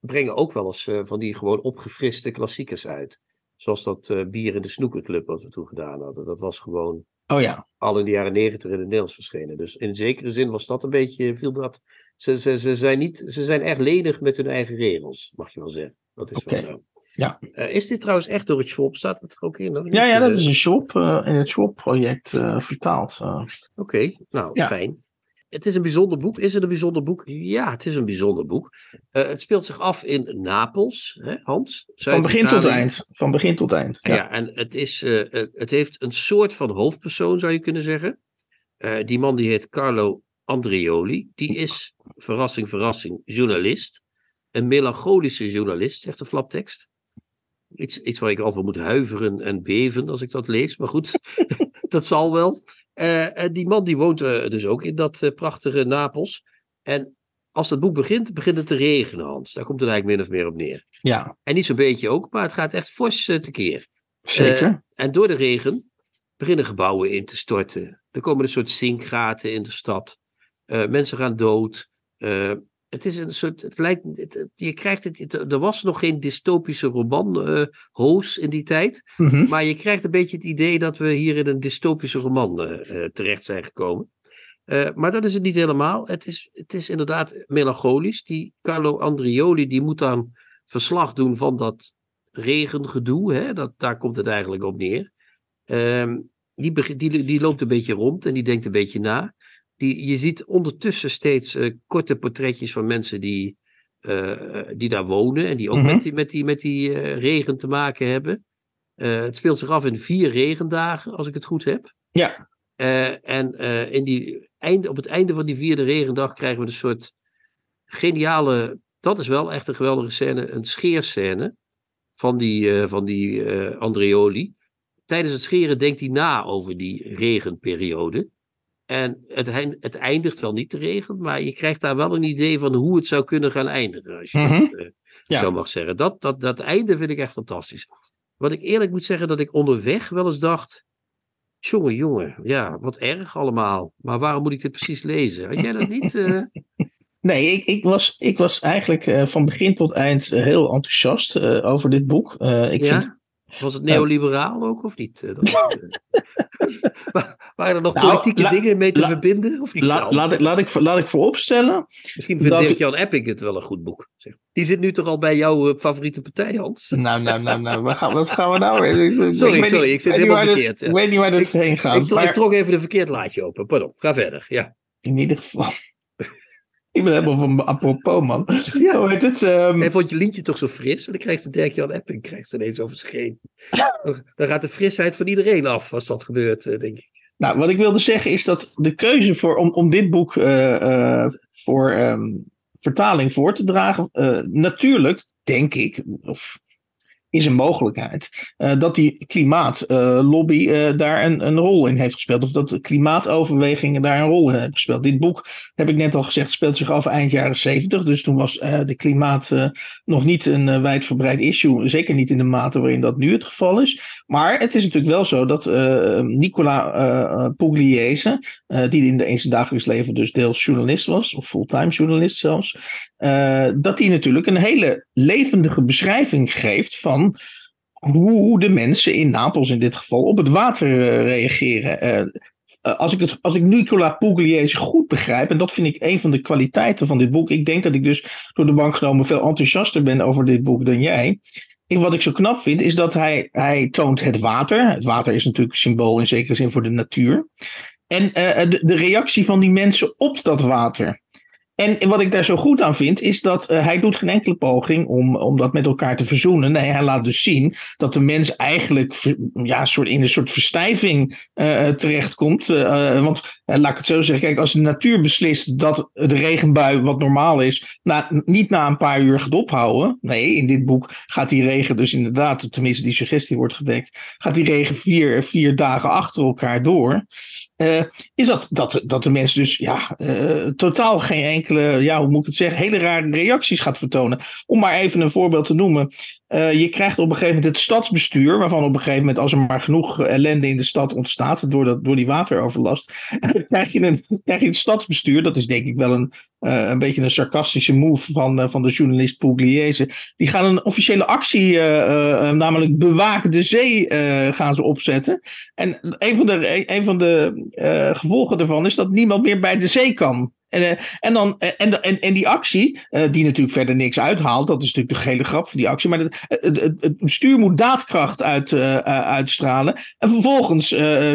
brengen ook wel eens uh, van die gewoon opgefriste klassiekers uit. Zoals dat uh, bier in de snoekerclub wat we toen gedaan hadden. Dat was gewoon oh, ja. al in de jaren negentig in het Nederlands verschenen. Dus in zekere zin was dat een beetje, viel dat... Ze, ze, ze, zijn, niet, ze zijn erg ledig met hun eigen regels, mag je wel zeggen. Dat is okay. wel zo. Ja. Uh, is dit trouwens echt door het Schwab? Staat het er ook in? Ja, ja, dat is een Schwab, uh, in het Schwab-project uh, vertaald. Oké, okay, nou, ja. fijn. Het is een bijzonder boek. Is het een bijzonder boek? Ja, het is een bijzonder boek. Het speelt zich af in Napels, hè, Hans. Van begin tot eind. Van begin tot eind. Ja, ja en het, is, het heeft een soort van hoofdpersoon, zou je kunnen zeggen. Die man die heet Carlo Andreoli. Die is, verrassing, verrassing, journalist. Een melancholische journalist, zegt de flaptekst. Iets, iets waar ik al van moet huiveren en beven als ik dat lees. Maar goed, *laughs* dat zal wel. Uh, die man die woont uh, dus ook in dat uh, prachtige Napels. En als het boek begint, begint het te regenen, Hans. Daar komt het eigenlijk min of meer op neer. Ja. En niet zo'n beetje ook, maar het gaat echt fors tekeer. Zeker. en door de regen beginnen gebouwen in te storten. Er komen een soort zinkgaten in de stad. mensen gaan dood het is een soort. Het lijkt, het, je krijgt het, er was nog geen dystopische roman, uh, Hoos, in die tijd. Mhm. Maar je krijgt een beetje het idee dat we hier in een dystopische roman uh, terecht zijn gekomen. Uh, maar dat is het niet helemaal. Het is, het is inderdaad melancholisch. Die Carlo Andrioli die moet dan verslag doen van dat regengedoe. Hè? Dat, daar komt het eigenlijk op neer. Uh, die, die, die loopt een beetje rond en die denkt een beetje na. Die, je ziet ondertussen steeds uh, korte portretjes van mensen die, uh, die daar wonen. En die ook Mhm. met die, met die, met die uh, regen te maken hebben. het speelt zich af in vier regendagen, als ik het goed heb. Ja. en in die einde, op het einde van die vierde regendag krijgen we een soort geniale. Dat is wel echt een geweldige scène. Een scheerscène van die, van die Andreoli. Tijdens het scheren denkt hij na over die regenperiode. En het, het, eindigt wel niet te regen, maar je krijgt daar wel een idee van hoe het zou kunnen gaan eindigen. Als je Mhm. dat uh, Ja. zo mag zeggen. Dat, dat, dat einde vind ik echt fantastisch. Wat ik eerlijk moet zeggen, dat ik onderweg wel eens dacht. Jongen, jongen, ja, wat erg allemaal. Maar waarom moet ik dit precies lezen? Had jij dat niet? *laughs* eh? Nee, ik, ik, was, ik was eigenlijk eh, van begin tot eind eh, heel enthousiast eh, over dit boek. Eh, ik ja? vind, Was het neoliberaal ook of niet? Eh, eh, *laughs* wa- waren er nog Nou, politieke la- dingen mee te la- verbinden? Of niet? la- Hans? laat, ik, laat, ik, laat ik vooropstellen. Misschien vindt dat- Dirk-Jan Epping het wel een goed boek. Zeg. Die zit nu toch al bij jouw eh, favoriete partij, Hans? Nou, nou, nou, nou, wat gaan, wat gaan we nou weer? Sorry, ik sorry, niet- ik zit helemaal verkeerd, ja. Ik weet niet waar dit heen gaat. ik, tro- maar ik trok even de verkeerd laadje open. Pardon, ga verder. Ja. in ieder geval. Ik ben helemaal van apropos, man. *laughs* Ja, hoe heet het? En vond je lintje toch zo fris? En dan krijgt de Dirk-Jan Epping krijgt ze ineens over zich heen. Dan- gaat de frisheid van iedereen af als dat gebeurt, eh, denk ik. Nou, wat ik wilde zeggen is dat de keuze voor, om, om dit boek eh, eh, voor ehm, vertaling voor te dragen, natuurlijk, denk ik, of is een mogelijkheid, eh, dat die klimaatlobby eh, daar een, een rol in heeft gespeeld. Of dat klimaatoverwegingen daar een rol in hebben gespeeld. Dit boek, heb ik net al gezegd, speelt zich af eind jaren zeventig. Dus toen was eh, de klimaat eh, nog niet een eh, wijdverbreid issue. Zeker niet in de mate waarin dat nu het geval is. Maar het is natuurlijk wel zo dat eh, Nicola eh, Pugliese, eh, die in, de, in zijn dagelijks leven dus deels journalist was, of fulltime journalist zelfs, eh, dat die natuurlijk een hele levendige beschrijving geeft van hoe de mensen in Napels in dit geval op het water eh, reageren. Eh, eh, als, ik het, als ik Nicola Pugliese goed begrijp, en dat vind ik een van de kwaliteiten van dit boek. Ik denk dat ik dus door de bank genomen veel enthousiaster ben over dit boek dan jij. Ik, wat ik zo knap vind, is dat hij, hij toont het water. Het water is natuurlijk symbool in zekere zin voor de natuur. En de reactie van die mensen op dat water. En wat ik daar zo goed aan vind, is dat eh, hij doet geen enkele poging om, om dat met elkaar te verzoenen. Nee, hij laat dus zien dat de mens eigenlijk ja, soort, in een soort verstijving eh, terechtkomt. Want laat ik het zo zeggen, kijk, als de natuur beslist dat de regenbui, wat normaal is, niet na een paar uur gaat ophouden. Nee, in dit boek gaat die regen dus inderdaad, tenminste die suggestie wordt gewekt, gaat die regen vier, vier dagen achter elkaar door. Eh, is dat, dat, dat de mens dus ja, eh, totaal geen enkele, ja, hoe moet ik het zeggen, hele rare reacties gaat vertonen. Om maar even een voorbeeld te noemen. Eh, je krijgt op een gegeven moment het stadsbestuur, waarvan op een gegeven moment, als er maar genoeg ellende in de stad ontstaat door, dat, door die wateroverlast, *laughs* krijg je, een, krijg je het stadsbestuur. Dat is denk ik wel een, een beetje een sarcastische move van, van de journalist Pugliese. Die gaan een officiële actie, namelijk bewaak de zee, gaan ze opzetten. En een van de, een van de eh, gevolgen daarvan is dat niemand meer bij de zee kan. En, eh, en, dan, eh, en, en, en die actie, die natuurlijk verder niks uithaalt, dat is natuurlijk de hele grap van die actie, maar het, het, bestuur moet daadkracht uit, uitstralen. En vervolgens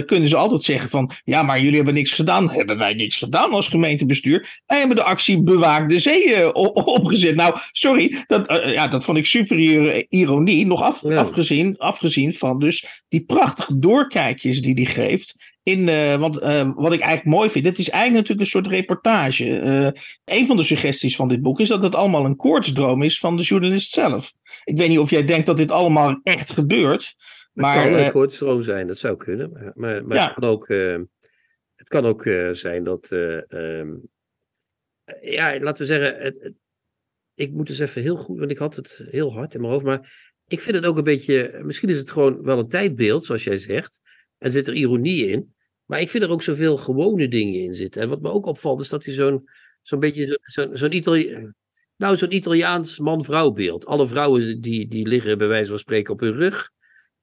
kunnen ze altijd zeggen van, ja, maar jullie hebben niks gedaan. Hebben wij niks gedaan als gemeentebestuur? Wij hebben de actie Bewaak de Zee opgezet. Nou, sorry, dat, ja, dat vond ik super ir- ironie. Nog af, Ja. afgezien, afgezien van dus die prachtige doorkijkjes die hij geeft in, uh, want uh, wat ik eigenlijk mooi vind, het is eigenlijk natuurlijk een soort reportage. Uh, een van de suggesties van dit boek is dat het allemaal een koortsdroom is van de journalist zelf. Ik weet niet of jij denkt dat dit allemaal echt gebeurt. Maar, het kan een koortsdroom zijn, dat zou kunnen. Maar, maar, maar ja. het kan ook, het kan ook zijn dat, um, ja, laten we zeggen, het, het, ik moet dus even heel goed, want ik had het heel hard in mijn hoofd, maar ik vind het ook een beetje, misschien is het gewoon wel een tijdbeeld, zoals jij zegt, en zit er ironie in. Maar ik vind er ook zoveel gewone dingen in zitten. En wat me ook opvalt, is dat hij zo'n zo'n beetje zo'n zo Itali nou, zo'n Italiaans man-vrouw beeld. Alle vrouwen die, die liggen bij wijze van spreken op hun rug.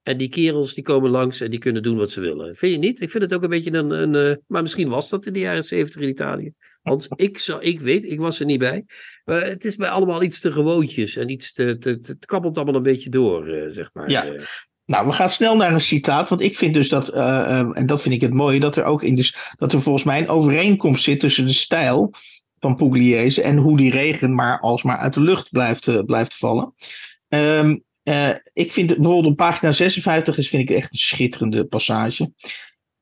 En die kerels die komen langs en die kunnen doen wat ze willen. Vind je niet? Ik vind het ook een beetje een. een uh, maar misschien was dat in de jaren zeventig in Italië. Want *laughs* ik, zou, ik weet, ik was er niet bij. Maar het is bij allemaal iets te gewoontjes. En iets te. te, te het kabbelt allemaal een beetje door, uh, zeg maar. Ja. Nou, we gaan snel naar een citaat. Want ik vind dus dat. Uh, en dat vind ik het mooie. Dat er ook in. Dus, dat er volgens mij een overeenkomst zit tussen de stijl van Pugliese. en hoe die regen maar alsmaar uit de lucht blijft, blijft vallen. Um, uh, ik vind bijvoorbeeld op pagina 56 is, vind ik echt een schitterende passage.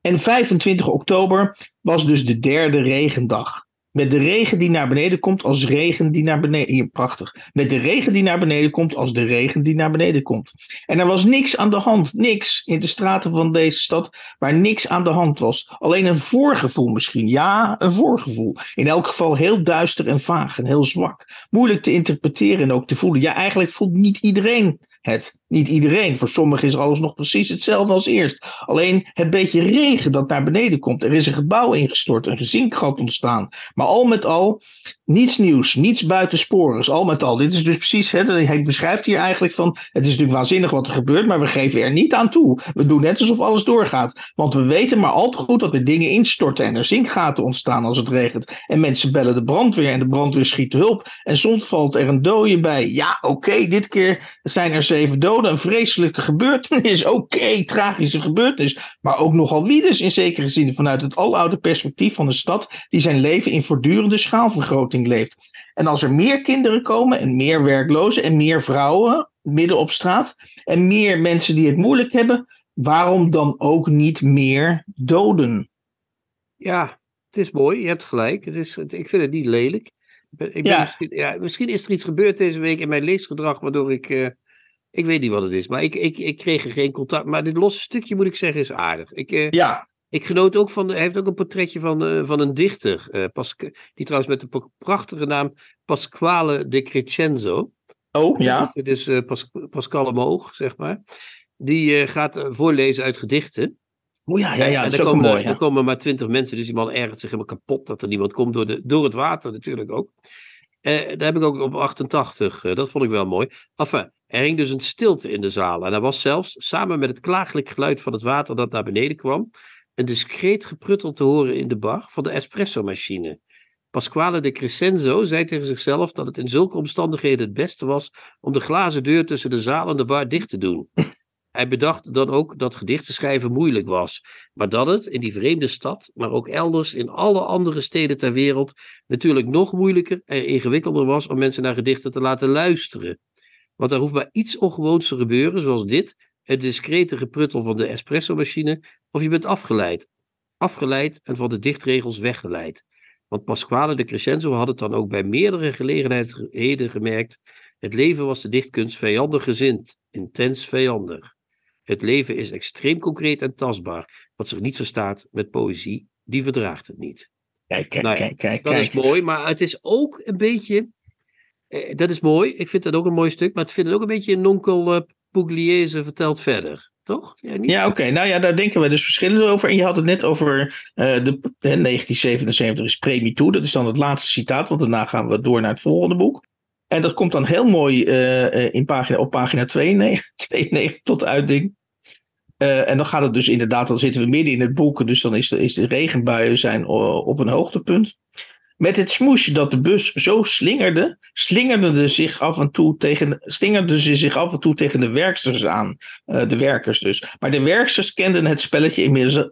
En 25 oktober was dus de derde regendag. Met de regen die naar beneden komt als regen die naar beneden. Hier, prachtig. Met de regen die naar beneden komt als de regen die naar beneden komt. En er was niks aan de hand. Niks in de straten van deze stad waar niks aan de hand was. Alleen een voorgevoel misschien. Ja, een voorgevoel. In elk geval heel duister en vaag en heel zwak. Moeilijk te interpreteren en ook te voelen. Ja, eigenlijk voelt niet iedereen het. Niet iedereen. Voor sommigen is alles nog precies hetzelfde als eerst. Alleen het beetje regen dat naar beneden komt. Er is een gebouw ingestort, een gezinkgat ontstaan. Maar al met al, niets nieuws, niets buitensporigs. Al met al. Dit is dus precies, hè, hij beschrijft hier eigenlijk van. Het is natuurlijk waanzinnig wat er gebeurt, maar we geven er niet aan toe. We doen net alsof alles doorgaat. Want we weten maar al te goed dat er dingen instorten en er zinkgaten ontstaan als het regent. En mensen bellen de brandweer en de brandweer schiet hulp. En soms valt er een dode bij. Ja, oké, dit keer zijn er zeven doden. Een vreselijke gebeurtenis. *laughs* Oké, tragische gebeurtenis. Maar ook nogal wiedes in zekere zin vanuit het aloude perspectief van een stad die zijn leven in voortdurende schaalvergroting leeft. En als er meer kinderen komen en meer werklozen en meer vrouwen midden op straat en meer mensen die het moeilijk hebben, waarom dan ook niet meer doden? Ja, het is mooi, je hebt gelijk. Het is, ik vind het niet lelijk. Ik ben ja. Misschien, ja, misschien is er iets gebeurd deze week in mijn leesgedrag waardoor ik. Uh, ik weet niet wat het is, maar ik, ik, ik kreeg er geen contact. Maar dit losse stukje, moet ik zeggen, is aardig. Ik, uh, ja. Ik genoot ook van, hij heeft ook een portretje van, uh, van een dichter, uh, Pas, die trouwens met de prachtige naam Pasquale de Crescenzo. Oh, ja. Dit is uh, Pas, Pascal Moog, zeg maar. Die gaat voorlezen uit gedichten. Oh ja, ja, ja. En dat is komen, mooi, ja. er komen maar twintig mensen, dus die man ergert zich helemaal kapot dat er niemand komt door, de, door het water natuurlijk ook. daar heb ik ook op 88, dat vond ik wel mooi. Enfin, er hing dus een stilte in de zaal. En er was zelfs, samen met het klagelijk geluid van het water dat naar beneden kwam, een discreet gepruttel te horen in de bar van de espresso-machine. Pasquale de Crescenzo zei tegen zichzelf dat het in zulke omstandigheden het beste was om de glazen deur tussen de zaal en de bar dicht te doen. Hij bedacht dan ook dat gedichten schrijven moeilijk was, maar dat het in die vreemde stad, maar ook elders in alle andere steden ter wereld, natuurlijk nog moeilijker en ingewikkelder was om mensen naar gedichten te laten luisteren. Want er hoeft maar iets ongewoons te gebeuren, zoals dit, het discrete gepruttel van de espresso-machine, of je bent afgeleid. Afgeleid en van de dichtregels weggeleid. Want Pasquale de Crescenzo had het dan ook bij meerdere gelegenheden gemerkt. Het leven was de dichtkunst vijandig gezind, intens vijandig. Het leven is extreem concreet en tastbaar. Wat zich niet verstaat met poëzie, die verdraagt het niet. Kijk, kijk, nou ja, kijk, kijk. Dat kijk. is mooi, maar het is ook een beetje. Eh, dat is mooi, ik vind dat ook een mooi stuk, maar ik vind het ook een beetje een nonkel uh, Pugliese vertelt verder. Toch? Ja, ja oké. Nou ja, daar denken we dus verschillend over. En je had het net over uh, de, de 1977 is premie toe. Dat is dan het laatste citaat, want daarna gaan we door naar het volgende boek. En dat komt dan heel mooi in pagina, op pagina 92, 92 *laughs* tot uiting. En dan gaat het dus inderdaad, dan zitten we midden in het boek. Dus dan is de, is de regenbuien zijn op een hoogtepunt. Met het smoesje dat de bus zo slingerde, slingerde, zich af en toe tegen, ze zich af en toe tegen de werksters aan. Uh, de werkers dus. Maar de werksters kenden het spelletje inmiddels,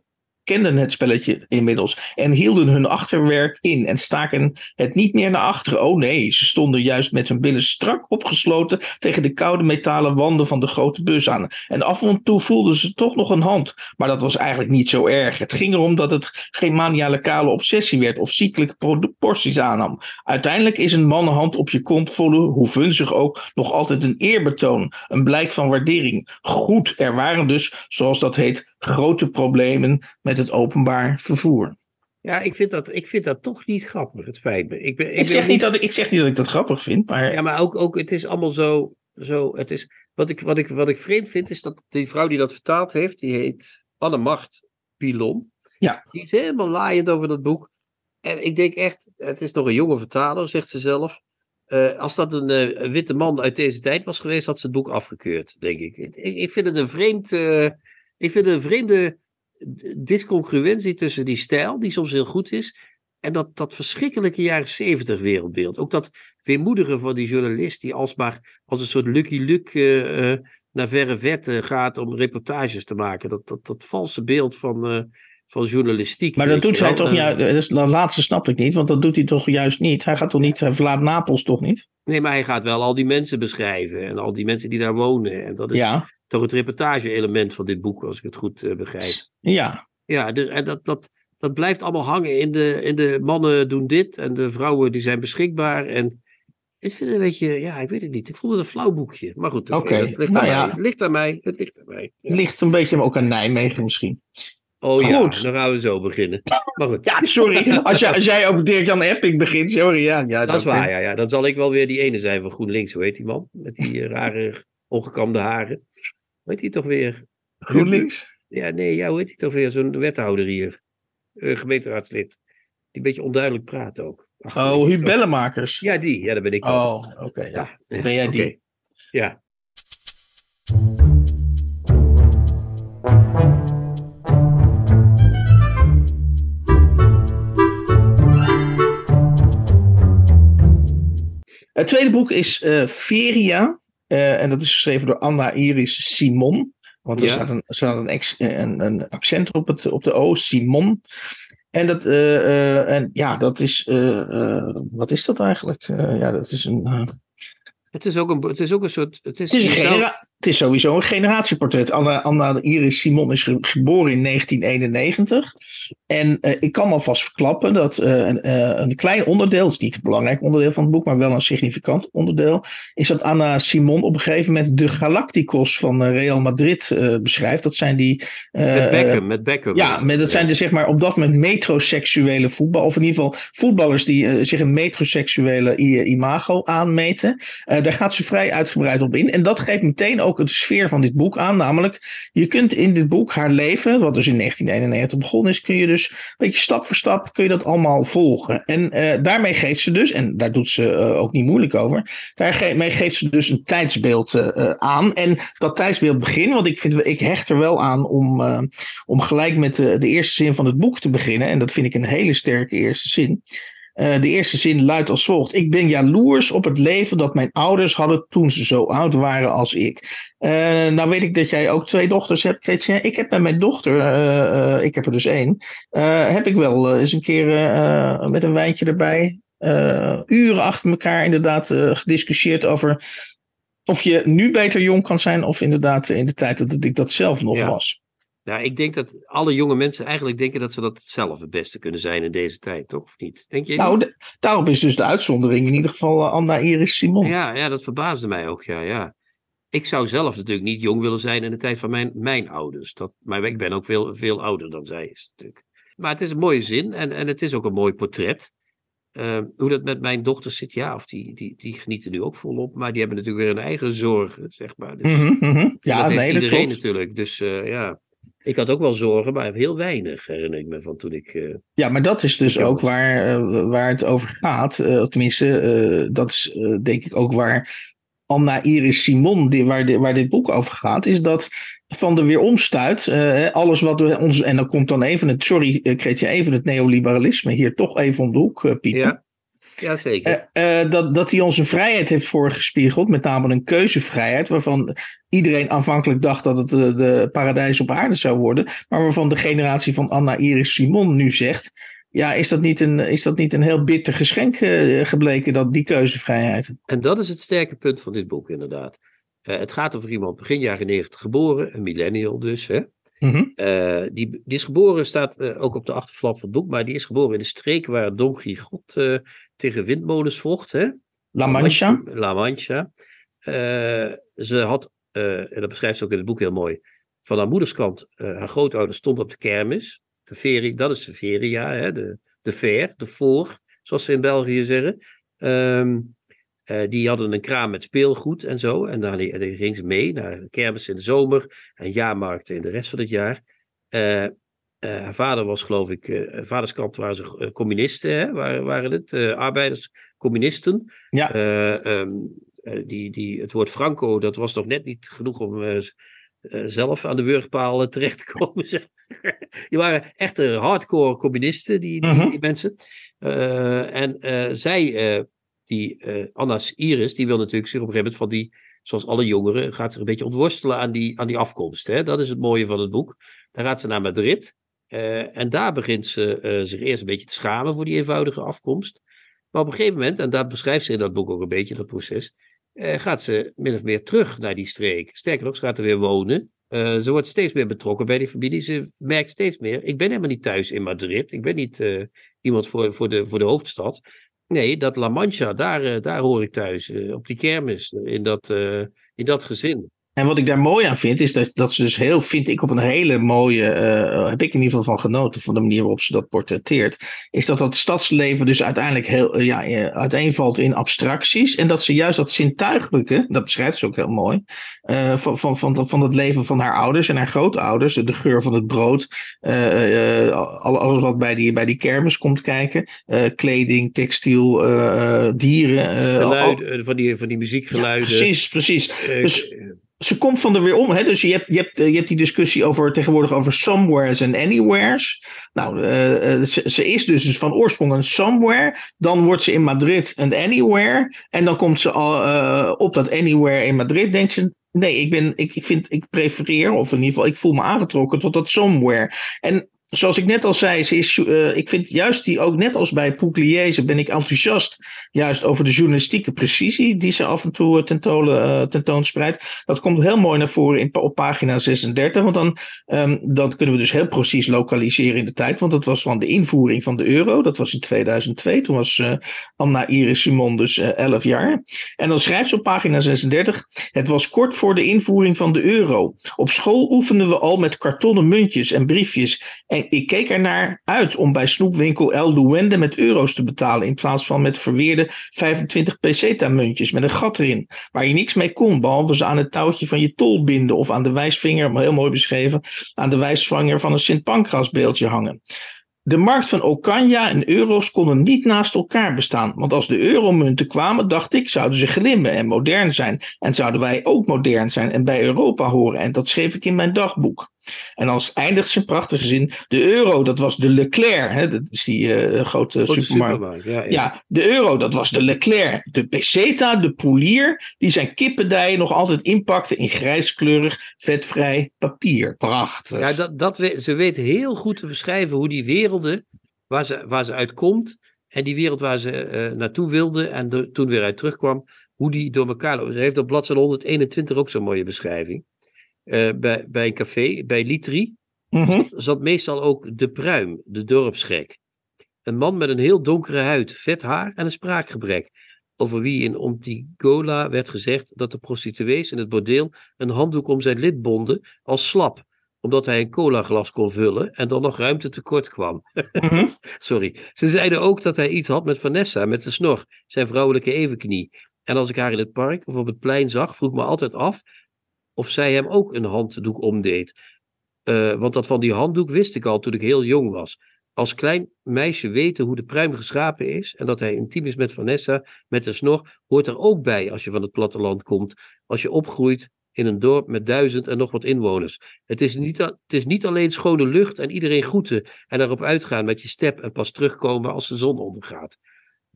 kenden het spelletje inmiddels en hielden hun achterwerk in en staken het niet meer naar achteren. Oh nee, ze stonden juist met hun billen strak opgesloten tegen de koude metalen wanden van de grote bus aan. En af en toe voelden ze toch nog een hand, maar dat was eigenlijk niet zo erg. Het ging erom dat het geen maniale kale obsessie werd of ziekelijke proporties aannam. Uiteindelijk is een mannenhand op je kont voelen, hoe vunzig ook, nog altijd een eerbetoon, een blijk van waardering. Goed, er waren dus, zoals dat heet, grote problemen met het openbaar vervoer. Ja, ik vind dat, ik vind dat toch niet grappig, het spijt me. Ik, ben, ik, ik zeg niet dat, ik, ik zeg niet dat ik dat grappig vind, maar... Ja, maar ook, ook het is allemaal zo... zo het is, wat, ik, wat, ik, wat ik vreemd vind, is dat die vrouw die dat vertaald heeft, die heet Anne Macht Pilon. Ja. Die is helemaal laaiend over dat boek. En ik denk echt, het is nog een jonge vertaler, zegt ze zelf. Uh, als dat een, uh, witte man uit deze tijd was geweest, had ze het boek afgekeurd, denk ik. Ik, ik vind het een vreemd... Uh, ik vind het een vreemde discongruentie tussen die stijl, die soms heel goed is, en dat, dat verschrikkelijke jaren zeventig wereldbeeld. Ook dat weemoedige van die journalist die alsmaar als een soort Lucky Luke uh, naar verre verte gaat om reportages te maken. Dat, dat, dat valse beeld van, van journalistiek. Maar dat doet hij toch juist, dat laatste snap ik niet, want dat doet hij toch juist niet. Hij gaat toch niet, hij verlaat Napels toch niet? Nee, maar hij gaat wel al die mensen beschrijven en al die mensen die daar wonen. En dat is, ja toch het reportage-element van dit boek, als ik het goed uh, begrijp. Ja. Ja, en dat, dat, dat blijft allemaal hangen in de, in de mannen doen dit en de vrouwen die zijn beschikbaar. En ik vind het een beetje, ja, ik weet het niet. Ik vond het een flauw boekje. Maar goed, Oké. het, ligt, nou, ja. het ligt aan mij. Het ligt aan mij. Ja. Ligt een beetje ook aan Nijmegen misschien. Oh ja, goed. dan gaan we zo beginnen. Maar goed. *laughs* Ja, sorry. Als, jij, als jij ook Dirk-Jan Epping begint, sorry. Ja, ja, dat, dat is waar, ja, ja. Dan zal ik wel weer die ene zijn van GroenLinks. Hoe heet die man? Met die rare, ongekamde haren. Hoe heet hij toch weer? GroenLinks? Ja, nee, ja, hoe heet hij toch weer? Zo'n wethouder hier. Uh, gemeenteraadslid. Die een beetje onduidelijk praat ook. Ach, oh, Huub Bellemakers. Ja, die. Ja, dat ben ik. Oh, oké. Okay, ja. ja. Ben jij okay. die? Ja. Het tweede boek is uh, Feria. Uh, en dat is geschreven door Anna Iris Simon. Want er ja. staat, een, staat een, ex, een, een, accent op, het, op de O, Simon. En dat, uh, en ja, dat is. wat is dat eigenlijk? ja, dat is een. Het is ook een, het is ook een soort. Het is, het is, een genera- het is sowieso een generatieportret. Anna, Anna Iris Simon is geboren in 1991. En uh, ik kan alvast verklappen dat uh, een, uh, een, klein onderdeel, het is niet een belangrijk onderdeel van het boek, maar wel een significant onderdeel, is dat Anna Simon op een gegeven moment de Galacticos van Real Madrid beschrijft. Dat zijn die. met Beckham, met Beckham. Ja, met, dat zijn de, zeg maar op dat moment metroseksuele voetbal, of in ieder geval voetballers die zich een metroseksuele imago aanmeten. daar gaat ze vrij uitgebreid op in. En dat geeft meteen ook de sfeer van dit boek aan. Namelijk, je kunt in dit boek haar leven, wat dus in 1991 begonnen is, kun je dus beetje stap voor stap kun je dat allemaal volgen. En uh, daarmee geeft ze dus, en daar doet ze uh, ook niet moeilijk over, daarmee geeft ze dus een tijdsbeeld uh, aan. En dat tijdsbeeld begin, want ik, vind, ik hecht er wel aan om, om gelijk met de, de eerste zin van het boek te beginnen. En dat vind ik een hele sterke eerste zin. Uh, de eerste zin luidt als volgt. Ik ben jaloers op het leven dat mijn ouders hadden toen ze zo oud waren als ik. Uh, nou weet ik dat jij ook twee dochters hebt, Chrétien. Ik heb met mijn dochter, uh, ik heb er dus één, heb ik wel eens een keer met een wijntje erbij, uren achter elkaar inderdaad gediscussieerd over of je nu beter jong kan zijn of inderdaad in de tijd dat ik dat zelf nog ja. was. Ja, ik denk dat alle jonge mensen eigenlijk denken dat ze dat zelf het beste kunnen zijn in deze tijd, toch? Of niet? Denk je nou, de, daarop is dus de uitzondering in ieder geval uh, Anna Iris Simon. Ja, ja, dat verbaasde mij ook, ja, ja. Ik zou zelf natuurlijk niet jong willen zijn in de tijd van mijn, mijn ouders. Dat, maar ik ben ook veel, veel ouder dan zij is natuurlijk. Maar het is een mooie zin en, en het is ook een mooi portret. Uh, hoe dat met mijn dochters zit, ja, of die, die, die genieten nu ook volop. Maar die hebben natuurlijk weer hun eigen zorgen, zeg maar. Dus, mm -hmm. Ja, dat nee, heeft iedereen dat natuurlijk. Dus uh, ja... Ik had ook wel zorgen, maar heel weinig herinner ik me van toen ik. Uh, ja, maar dat is dus ook waar, uh, waar het over gaat. Uh, tenminste, dat is denk ik ook waar Anna Iris Simon, die, waar, de, waar dit boek over gaat, is dat van de weeromstuit, alles wat we ons. En dan komt dan even het. Sorry, ik kreeg je even het neoliberalisme hier toch even om de hoek piepen. Ja. Ja, zeker. Uh, uh, dat, dat hij ons een vrijheid heeft voorgespiegeld, met name een keuzevrijheid, waarvan iedereen aanvankelijk dacht dat het de, de paradijs op aarde zou worden, maar waarvan de generatie van Anna Iris Simon nu zegt, ja, is dat niet een, is dat niet een heel bitter geschenk uh, gebleken, dat, die keuzevrijheid? En dat is het sterke punt van dit boek, inderdaad. het gaat over iemand begin jaren negentig geboren, een millennial dus, hè? Mm die, die, is geboren, staat uh, ook op de achterflap van het boek, maar die is geboren in de streek waar Don Quixote uh, tegen windmolens vocht. Hè? La Mancha. La Mancha. ze had, en dat beschrijft ze ook in het boek heel mooi, van haar moederskant, haar grootouders stonden op de kermis. De ferie, dat is de feria, hè? De, de fair, de voor, zoals ze in België zeggen. Um, uh, die hadden een kraam met speelgoed en zo. En dan ging ze mee naar de kermis in de zomer en jaarmarkten in de rest van het jaar. Uh, uh, haar vader was, geloof ik, vaderskant waren ze communisten, hè? Waren, waren het, arbeiders, communisten. Ja. Um, die, die, het woord Franco, dat was nog net niet genoeg om zelf aan de wurgpaal *laughs* terecht te komen. die waren echte hardcore communisten, die, die, Mhm. die mensen. en zij die uh, Anna's Iris, die wil natuurlijk zich op een gegeven moment van die, zoals alle jongeren, gaat zich een beetje ontworstelen aan die, aan die afkomst. Hè? Dat is het mooie van het boek. Dan gaat ze naar Madrid. Uh, en daar begint ze uh, zich eerst een beetje te schamen voor die eenvoudige afkomst. Maar op een gegeven moment, en daar beschrijft ze in dat boek ook een beetje, dat proces, gaat ze min of meer terug naar die streek. Sterker nog, ze gaat er weer wonen. ze wordt steeds meer betrokken bij die familie. Ze merkt steeds meer, ik ben helemaal niet thuis in Madrid. Ik ben niet iemand voor, voor, de, voor de hoofdstad. Nee, dat La Mancha, daar, daar hoor ik thuis. op die kermis, in dat, in dat gezin. En wat ik daar mooi aan vind, is dat, dat ze dus heel, vind ik op een hele mooie, uh, heb ik in ieder geval van genoten, van de manier waarop ze dat portretteert, is dat dat stadsleven dus uiteindelijk heel, uh, ja, uiteenvalt in abstracties. En dat ze juist dat zintuigelijke, dat beschrijft ze ook heel mooi, van, van, van, van het leven van haar ouders en haar grootouders, de geur van het brood, alles wat bij die, bij die kermis komt kijken, kleding, textiel, dieren. Geluiden, van, die, van die muziekgeluiden. Ja, precies, precies. dus, ze komt van er weer om. Hè? Dus je hebt, je, hebt, je hebt die discussie over tegenwoordig over somewheres en anywheres. Nou, uh, ze, ze, is dus van oorsprong een somewhere. Dan wordt ze in Madrid een anywhere. En dan komt ze al op dat anywhere in Madrid. Denkt ze, nee, ik, ben, ik, ik, vind, ik prefereer, of in ieder geval, ik voel me aangetrokken tot dat somewhere. En zoals ik net al zei, ze is, uh, ik vind juist die ook net als bij Pugliese ben ik enthousiast juist over de journalistieke precisie die ze af en toe tentoon, uh, tentoonspreidt. Dat komt heel mooi naar voren in, op pagina 36, want dan, dan kunnen we dus heel precies lokaliseren in de tijd, want dat was van de invoering van de euro, dat was in 2002, toen was uh, Anna Iris Simon dus 11 jaar. En dan schrijft ze op pagina 36, het was kort voor de invoering van de euro. Op school oefenden we al met kartonnen muntjes en briefjes ik keek ernaar uit om bij snoepwinkel El Duende met euro's te betalen. In plaats van met verweerde 25 peseta-muntjes met een gat erin. Waar je niks mee kon, behalve ze aan het touwtje van je tol binden. Of aan de wijsvinger, heel mooi beschreven, aan de wijsvinger van een Sint Pancras beeldje hangen. De markt van Okanja en euro's konden niet naast elkaar bestaan. Want als de euromunten kwamen, dacht ik, zouden ze glimmen en modern zijn. En zouden wij ook modern zijn en bij Europa horen. En dat schreef ik in mijn dagboek. En dan eindigt zijn prachtige zin. De euro, dat was de Leclerc. Hè? Dat is die uh, grote supermarkt. supermarkt, ja, ja. Ja, de euro, dat was de Leclerc. De peseta, de poelier, die zijn kippendijen nog altijd inpakte in grijskleurig, vetvrij papier. Prachtig. Ja, dat, dat we, ze weet heel goed te beschrijven hoe die werelden, waar ze, waar ze uit komt, en die wereld waar ze uh, naartoe wilde en toen weer uit terugkwam, hoe die door elkaar. Ze heeft op bladzijde 121 ook zo'n mooie beschrijving. Uh, bij, bij een café, bij Litri, Mm -hmm. zat, zat meestal ook de pruim, de dorpsgek. Een man met een heel donkere huid, vet haar en een spraakgebrek. Over wie in Ontigola werd gezegd dat de prostituees in het bordeel een handdoek om zijn lid bonden als slap, omdat hij een colaglas kon vullen en dan nog ruimte tekort kwam. Mm -hmm. *laughs* Sorry. Ze zeiden ook dat hij iets had met Vanessa, met de snor, zijn vrouwelijke evenknie. En als ik haar in het park of op het plein zag, vroeg me altijd af of zij hem ook een handdoek omdeed. Uh, want dat van die handdoek wist ik al toen ik heel jong was. Als klein meisje weten hoe de pruim geschapen is en dat hij intiem is met Vanessa, met de snor, hoort er ook bij als je van het platteland komt. Als je opgroeit in een dorp met duizend en nog wat inwoners. Het is niet, het is niet alleen schone lucht en iedereen groeten en erop uitgaan met je step en pas terugkomen als de zon ondergaat.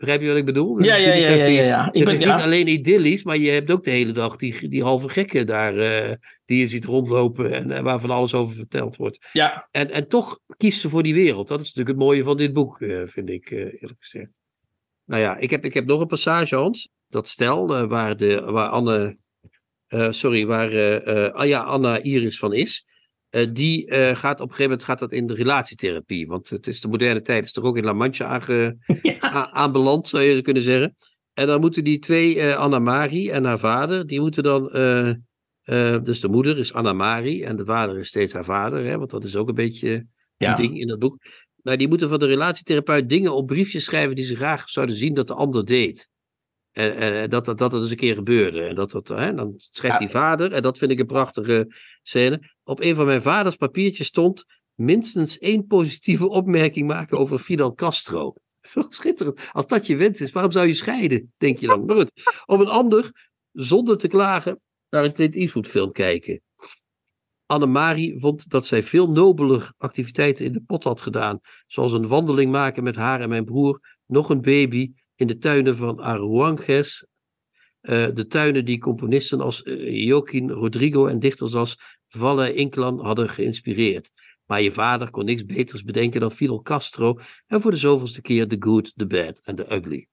Begrijp je wat ik bedoel? Ja, ja, ja, ja, ja, ja. Ik het ben, is ja. niet alleen idyllisch, maar je hebt ook de hele dag die, die halve gekken daar eh, die je ziet rondlopen en eh, waar van alles over verteld wordt. ja, En, en toch kiest ze voor die wereld. Dat is natuurlijk het mooie van dit boek, eh, vind ik eerlijk gezegd. Nou ja, ik heb, ik heb nog een passage, Hans. Dat stel waar, de, waar Anne, sorry, waar ah ja, Anna Iris van is. Eh, die eh, gaat op een gegeven moment gaat dat in de relatietherapie. Want het is de moderne tijd, is toch ook in La Mancha aange, *laughs* a- aanbeland, zou je kunnen zeggen. En dan moeten die twee, eh Anna Mari en haar vader, die moeten dan. dus de moeder is Anna Mari en de vader is steeds haar vader, hè, want dat is ook een beetje een ja. ding in dat boek. Nou, die moeten van de relatietherapeut dingen op briefjes schrijven die ze graag zouden zien dat de ander deed. En, en dat, dat, dat dat eens een keer gebeurde. En dat, dat, hè, dan schrijft Ja. die vader, en dat vind ik een prachtige scène. Op een van mijn vaders papiertjes stond minstens één positieve opmerking maken over Fidel Castro. *laughs* Zo schitterend. Als dat je wens is, waarom zou je scheiden, denk je dan? Maar goed, op een ander, zonder te klagen, naar een Clint Eastwood film kijken. Annemarie vond dat zij veel nobeler activiteiten in de pot had gedaan. Zoals een wandeling maken met haar en mijn broer, nog een baby in de tuinen van Aruanges. Eh, de tuinen die componisten als eh, Joaquin Rodrigo en dichters als Valle Inclán hadden geïnspireerd. Maar je vader kon niks beters bedenken dan Fidel Castro en voor de zoveelste keer The Good, The Bad en The Ugly.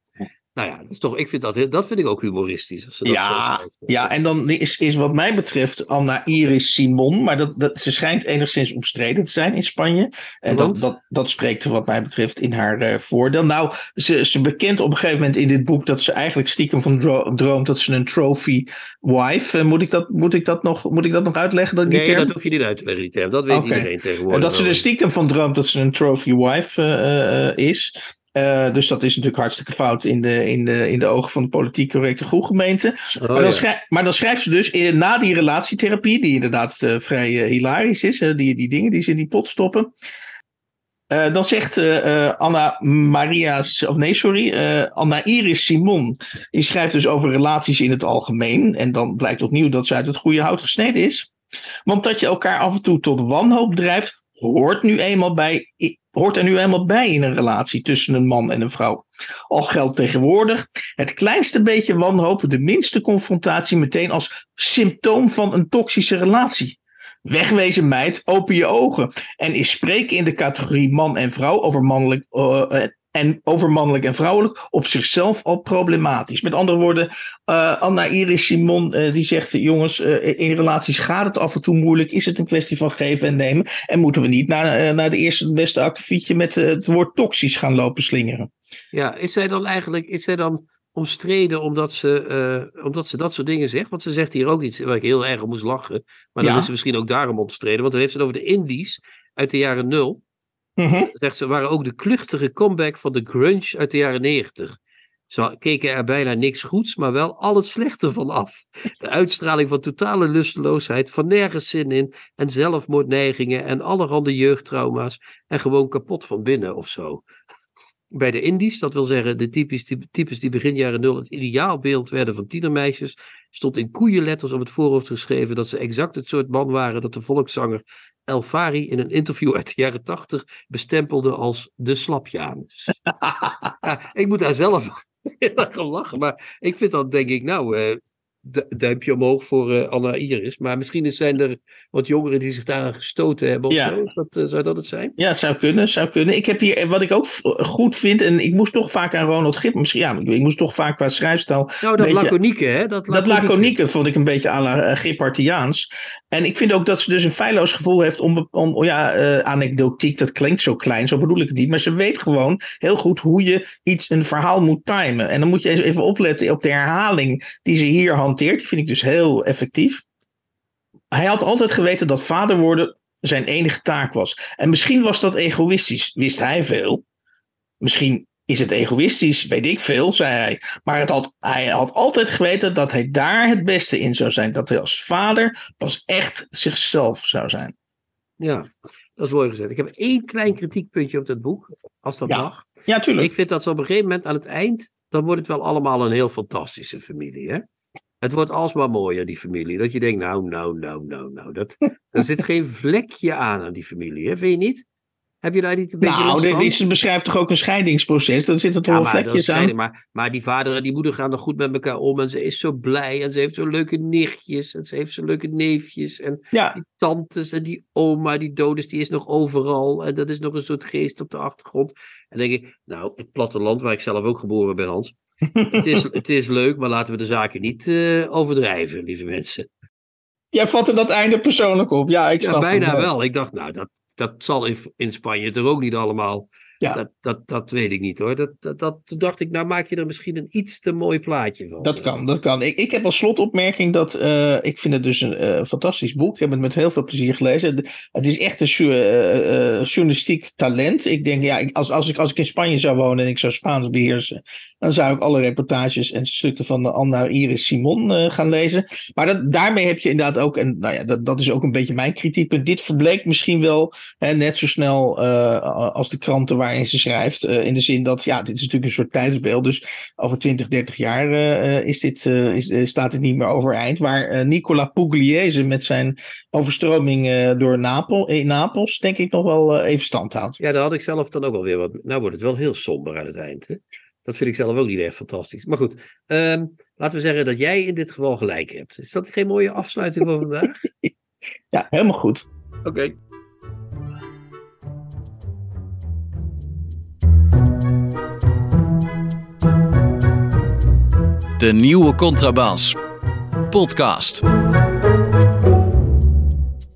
Nou ja, dat, is toch, ik vind dat, dat vind ik ook humoristisch. Als ze dat Ja, ja, en dan is, is wat mij betreft Anna Iris Simon, maar dat, dat, ze schijnt enigszins omstreden te zijn in Spanje. En dat, dat, dat spreekt wat mij betreft in haar eh, voordeel. Nou, ze, ze bekent op een gegeven moment in dit boek dat ze eigenlijk stiekem van dro- droomt dat ze een trophy wife. eh, moet, ik dat, moet, ik dat nog, moet ik dat nog uitleggen? Dat, Nee, term? dat hoef je niet uit te leggen, die term. Dat weet iedereen En tegenwoordig. dat ze er stiekem van droomt dat ze een trophy wife eh, is. Eh, dus dat is natuurlijk hartstikke fout in de, in de, in de ogen van de politiek correcte groegemeente. Oh, maar, dan ja. schrij- maar dan schrijft ze dus in, na die relatietherapie, die inderdaad eh, vrij eh, hilarisch is, die, die dingen die ze in die pot stoppen. dan zegt Anna Maria, of nee, sorry, Anna Iris Simon, die schrijft dus over relaties in het algemeen. En dan blijkt opnieuw dat ze uit het goede hout gesneden is. Want dat je elkaar af en toe tot wanhoop drijft, hoort, nu eenmaal bij, hoort er nu eenmaal bij in een relatie tussen een man en een vrouw. Al geldt tegenwoordig het kleinste beetje wanhoop, de minste confrontatie meteen als symptoom van een toxische relatie. Wegwezen meid, open je ogen. En is spreken in de categorie man en vrouw over mannelijk, eh, eh, en over mannelijk en vrouwelijk op zichzelf al problematisch. Met andere woorden, eh, Anna Iris Simon eh, die zegt: jongens, eh, in relaties gaat het af en toe moeilijk. Is het een kwestie van geven en nemen? En moeten we niet naar, naar de eerste beste akkefietje met het woord toxisch gaan lopen slingeren? Ja, is zij dan eigenlijk is zij dan omstreden omdat ze, omdat ze dat soort dingen zegt? Want ze zegt hier ook iets waar ik heel erg om moest lachen. Maar dan Ja. is ze misschien ook daarom omstreden. Want dan heeft ze het over de Indies uit de jaren nul. Mhm. Zegt ze waren ook de kluchtige comeback van de grunge uit de jaren negentig. Ze keken er bijna niks goeds, maar wel al het slechte van af. De uitstraling van totale lusteloosheid, van nergens zin in en zelfmoordneigingen en allerhande jeugdtrauma's en gewoon kapot van binnen of zo. Bij de Indies, dat wil zeggen de types die, types die begin jaren nul het ideaalbeeld werden van tienermeisjes, stond in koeienletters op het voorhoofd geschreven dat ze exact het soort man waren dat de volkszanger El Fari in een interview uit de jaren tachtig bestempelde als de slapjanus. ja, *laughs* *laughs* ik moet daar zelf *laughs* heel erg lachen, maar ik vind dat denk ik nou, eh, duimpje omhoog voor eh, Anna Iris, maar misschien is- zijn er wat jongeren die zich daaraan gestoten hebben of Ja. zo, Is dat, eh, zou dat het zijn? Ja, het zou kunnen, zou kunnen. Ik heb hier, wat ik ook goed vind, en ik moest toch vaak aan Ronald Gip, misschien, ja, ik, moest toch vaak qua schrijfstijl. Nou, dat Beetje- laconieke, hè? Dat Dat laconieke. laconieke vond ik een beetje à la Gippartiaans. En ik vind ook dat ze dus een feilloos gevoel heeft om, om ja, eh, anekdotiek, dat klinkt zo klein, zo bedoel ik het niet. Maar ze weet gewoon heel goed hoe je iets, een verhaal moet timen. En dan moet je even opletten op de herhaling die ze hier hanteert. Die vind ik dus heel effectief. Hij had altijd geweten dat vader worden zijn enige taak was. En misschien was dat egoïstisch, wist hij veel. Misschien is het egoïstisch, weet ik veel, zei hij. Maar het had, hij had altijd geweten dat hij daar het beste in zou zijn. Dat hij als vader pas echt zichzelf zou zijn. Ja, dat is mooi gezegd. Ik heb één klein kritiekpuntje op dat boek, als dat Ja. mag. Ja, tuurlijk. Ik vind dat ze op een gegeven moment aan het eind, dan wordt het wel allemaal een heel fantastische familie, hè? Het wordt alsmaar mooier, die familie. Dat je denkt, nou, nou, nou, nou, nou. Dat, er zit geen vlekje aan aan die familie, hè? Vind je niet? Heb je daar niet een beetje Nou, dit, dit beschrijft toch ook een scheidingsproces? Dan zitten toch Ja, wel vlekjes aan? maar, maar die vader en die moeder gaan er goed met elkaar om. En ze is zo blij. En ze heeft zo leuke nichtjes. En ze heeft zo leuke neefjes. En Ja, die tantes. En die oma, die dood is, die is nog overal. En dat is nog een soort geest op de achtergrond. En dan denk ik, nou, het platteland waar ik zelf ook geboren ben, Hans. Het, is, het is leuk, maar laten we de zaken niet eh, overdrijven, lieve mensen. jij vatte dat einde persoonlijk op. Ja, ik Ja, snap bijna wel. Ik dacht, nou, dat, dat zal in, in Spanje toch ook niet allemaal. Ja. Dat, dat, dat weet ik niet hoor. Dat, dat, dat, toen dacht ik, nou maak je er misschien een iets te mooi plaatje van. Dat kan, dat kan. Ik, ik heb als slotopmerking dat eh, ik vind het dus een eh, fantastisch boek. Ik heb het met heel veel plezier gelezen. Het is echt een eh, journalistiek talent. Ik denk, ja, als, als, ik, als ik in Spanje zou wonen en ik zou Spaans beheersen, dan zou ik alle reportages en stukken van de Anna Iris Simon gaan lezen. Maar dat, daarmee heb je inderdaad ook, en nou ja, dat, dat is ook een beetje mijn kritiekpunt. Dit verbleekt misschien wel hè, net zo snel als de kranten waarin ze schrijft. eh, in de zin dat, ja, dit is natuurlijk een soort tijdsbeeld. Dus over 20, 30 jaar eh, eh, is dit, is, staat dit niet meer overeind. Waar Nicola Pugliese met zijn overstroming door Napel, in Napels, denk ik nog wel even stand houdt. Ja, daar had ik zelf dan ook alweer wat. Nou wordt het wel heel somber aan het eind. Hè? Dat vind ik zelf ook niet echt fantastisch. Maar goed, ehm, laten we zeggen dat jij in dit geval gelijk hebt. Is dat geen mooie afsluiting voor vandaag? *laughs* Ja, helemaal goed. Oké. De nieuwe Contrabas. Podcast.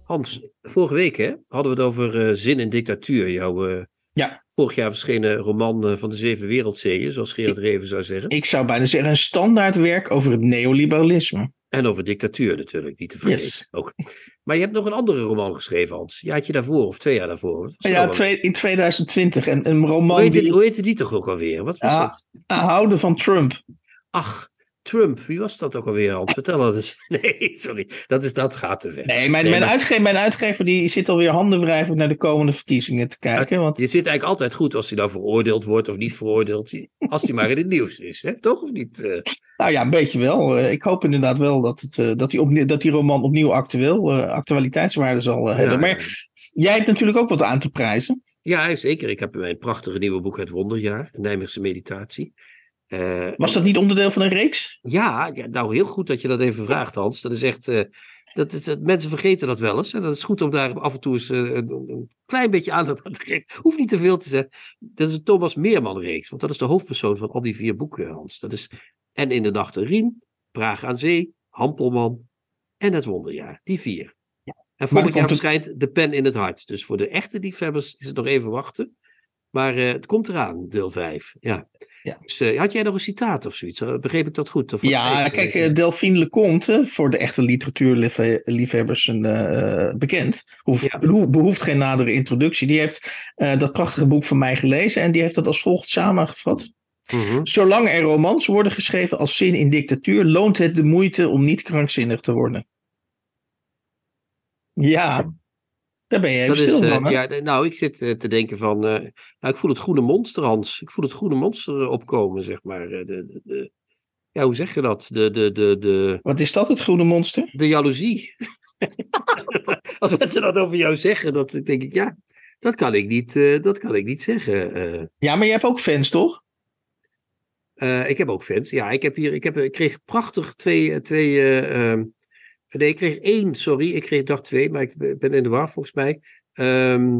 Hans, vorige week hè, hadden we het over eh, Zin en Dictatuur. Jouw eh, Ja. vorig jaar verschenen roman eh, van de Zeven Wereldzeeën, zoals Gerard Reven zou zeggen. Ik zou bijna zeggen een standaardwerk over het neoliberalisme. En over dictatuur natuurlijk, niet te vergeten. Yes. Ook. Maar je hebt nog een andere roman geschreven, Hans. Jaartje daarvoor of twee jaar daarvoor. Ja, twee, in 2020. En een hoe, roman heette, die hoe heette die toch ook alweer? Wat was Ja. dat? houden van Trump. Ach, Trump. Wie was dat ook alweer, Hans? Vertel dat eens. *laughs* Nee, sorry. Dat, is, dat gaat te ver. Nee, mijn, mijn, uitgever, mijn uitgever die zit alweer handenwrijvend naar de komende verkiezingen te kijken. Want Je zit eigenlijk altijd goed als hij nou veroordeeld wordt of niet veroordeeld. Als hij maar in het nieuws is, hè? toch of niet? eh? Nou ja, een beetje wel. Eh, ik hoop inderdaad wel dat, het, eh, dat, die, opnieuw, dat die roman opnieuw actueel, actualiteitswaarde zal hebben. Ja, Maar jij hebt natuurlijk ook wat aan te prijzen. Ja, zeker. Ik heb mijn prachtige nieuwe boek Het Wonderjaar, Nijmeegse meditatie. Eh, Was dat niet onderdeel van een reeks? Ja, ja, nou heel goed dat je dat even vraagt, Hans. Dat is echt. eh, dat is, mensen vergeten dat wel eens. En dat is goed om daar af en toe eens eh, een, een klein beetje aandacht aan te geven. Hoeft niet te veel te zeggen. Dat is een Thomas Meerman-reeks. Want dat is de hoofdpersoon van al die vier boeken, Hans. Dat is En in de Nacht een Riem, Praag aan Zee, Hampelman en Het Wonderjaar. Die vier. En volgend jaar verschijnt De Pen in het Hart. Dus voor de echte liefhebbers is het nog even wachten. Maar eh, het komt eraan, deel 5. Ja. Ja. Dus, eh, had jij nog een citaat of zoiets? Eh, Begreep ik dat goed? Of Ja, kijk, eh, Delphine Leconte, voor de echte literatuurliefhebbers bekend, hoeft, Ja. behoeft, geen nadere introductie. Die heeft dat prachtige boek van mij gelezen en die heeft dat als volgt samengevat. Mhm. Zolang er romans worden geschreven als zin in dictatuur, loont het de moeite om niet krankzinnig te worden. Ja, daar ben je even Dat stil eh, van, hè? ja, nou, ik zit eh, te denken van, eh, nou, ik voel het groene monster, Hans. Ik voel het groene monster eh, opkomen, zeg maar. Eh, De, de, de- ja, hoe zeg je dat? De, de, de, de, Wat is dat, het groene monster? de jaloezie. *laughs* Als mensen dat over jou zeggen, dat denk ik, ja, dat kan ik niet, eh, dat kan ik niet zeggen. eh. Ja, maar je hebt ook fans, toch? Eh, ik heb ook fans. Ja, ik heb hier, ik, heb, ik kreeg prachtig twee, eh, twee eh, ehm, nee, ik kreeg één, sorry, ik kreeg dag twee, maar ik ben in de war volgens mij. Ehm,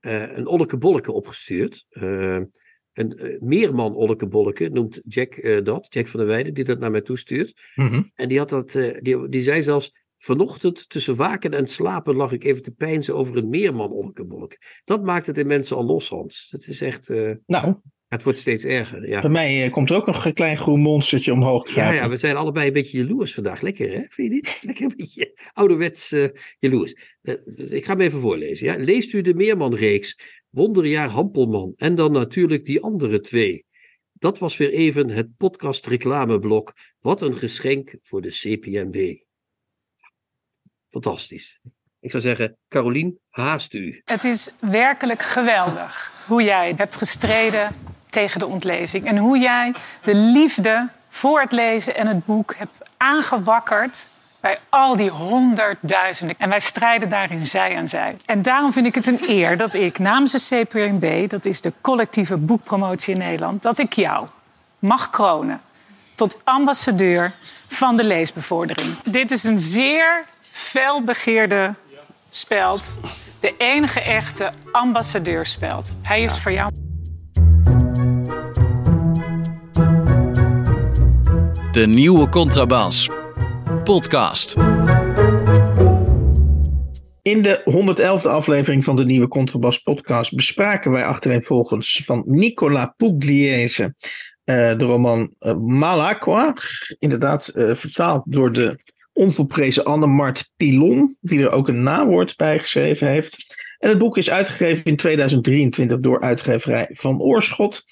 eh, een olleke bolleke opgestuurd. Ehm, een eh, meerman olleke bolleke noemt Jack eh, dat, Jack van der Weijden, die dat naar mij toestuurt. Mhm. En die, had dat, die, die zei zelfs, vanochtend tussen waken en slapen lag ik even te peinzen over een meerman olleke bolleke. Dat maakt het in mensen al los, Hans. Dat is echt, eh, Nou, het wordt steeds erger, ja. bij mij eh, komt er ook nog een klein groen monstertje omhoog. Ja, ja, we zijn allebei een beetje jaloers vandaag. Lekker, hè? Vind je niet? *laughs* Lekker een beetje ouderwets eh jaloers. Dus ik ga hem even voorlezen. Ja? Leest u de Meerman-reeks, Wonderjaar Hampelman en dan natuurlijk die andere twee. Dat was weer even het podcast reclameblok. Wat een geschenk voor de CPMB. Fantastisch. Ik zou zeggen, Carolien, haast u. Het is werkelijk geweldig hoe jij hebt gestreden tegen de ontlezing. En hoe jij de liefde voor het lezen en het boek hebt aangewakkerd bij al die honderdduizenden. En wij strijden daarin zij aan zij. En daarom vind ik het een eer dat ik namens de CPNB, dat is de collectieve boekpromotie in Nederland, dat ik jou mag kronen tot ambassadeur van de leesbevordering. Dit is een zeer felbegeerde speld. De enige echte ambassadeurspeld. Hij is voor jou. De nieuwe Contrabas. Podcast. In de 111e aflevering van de nieuwe Contrabas podcast bespraken wij achtereenvolgens van Nicola Pugliese uh, de roman uh, Malacqua. Inderdaad uh, vertaald door de onvolprezen Anne-Mart Pilon, die er ook een nawoord bij geschreven heeft. En het boek is uitgegeven in 2023 door uitgeverij Van Oorschot.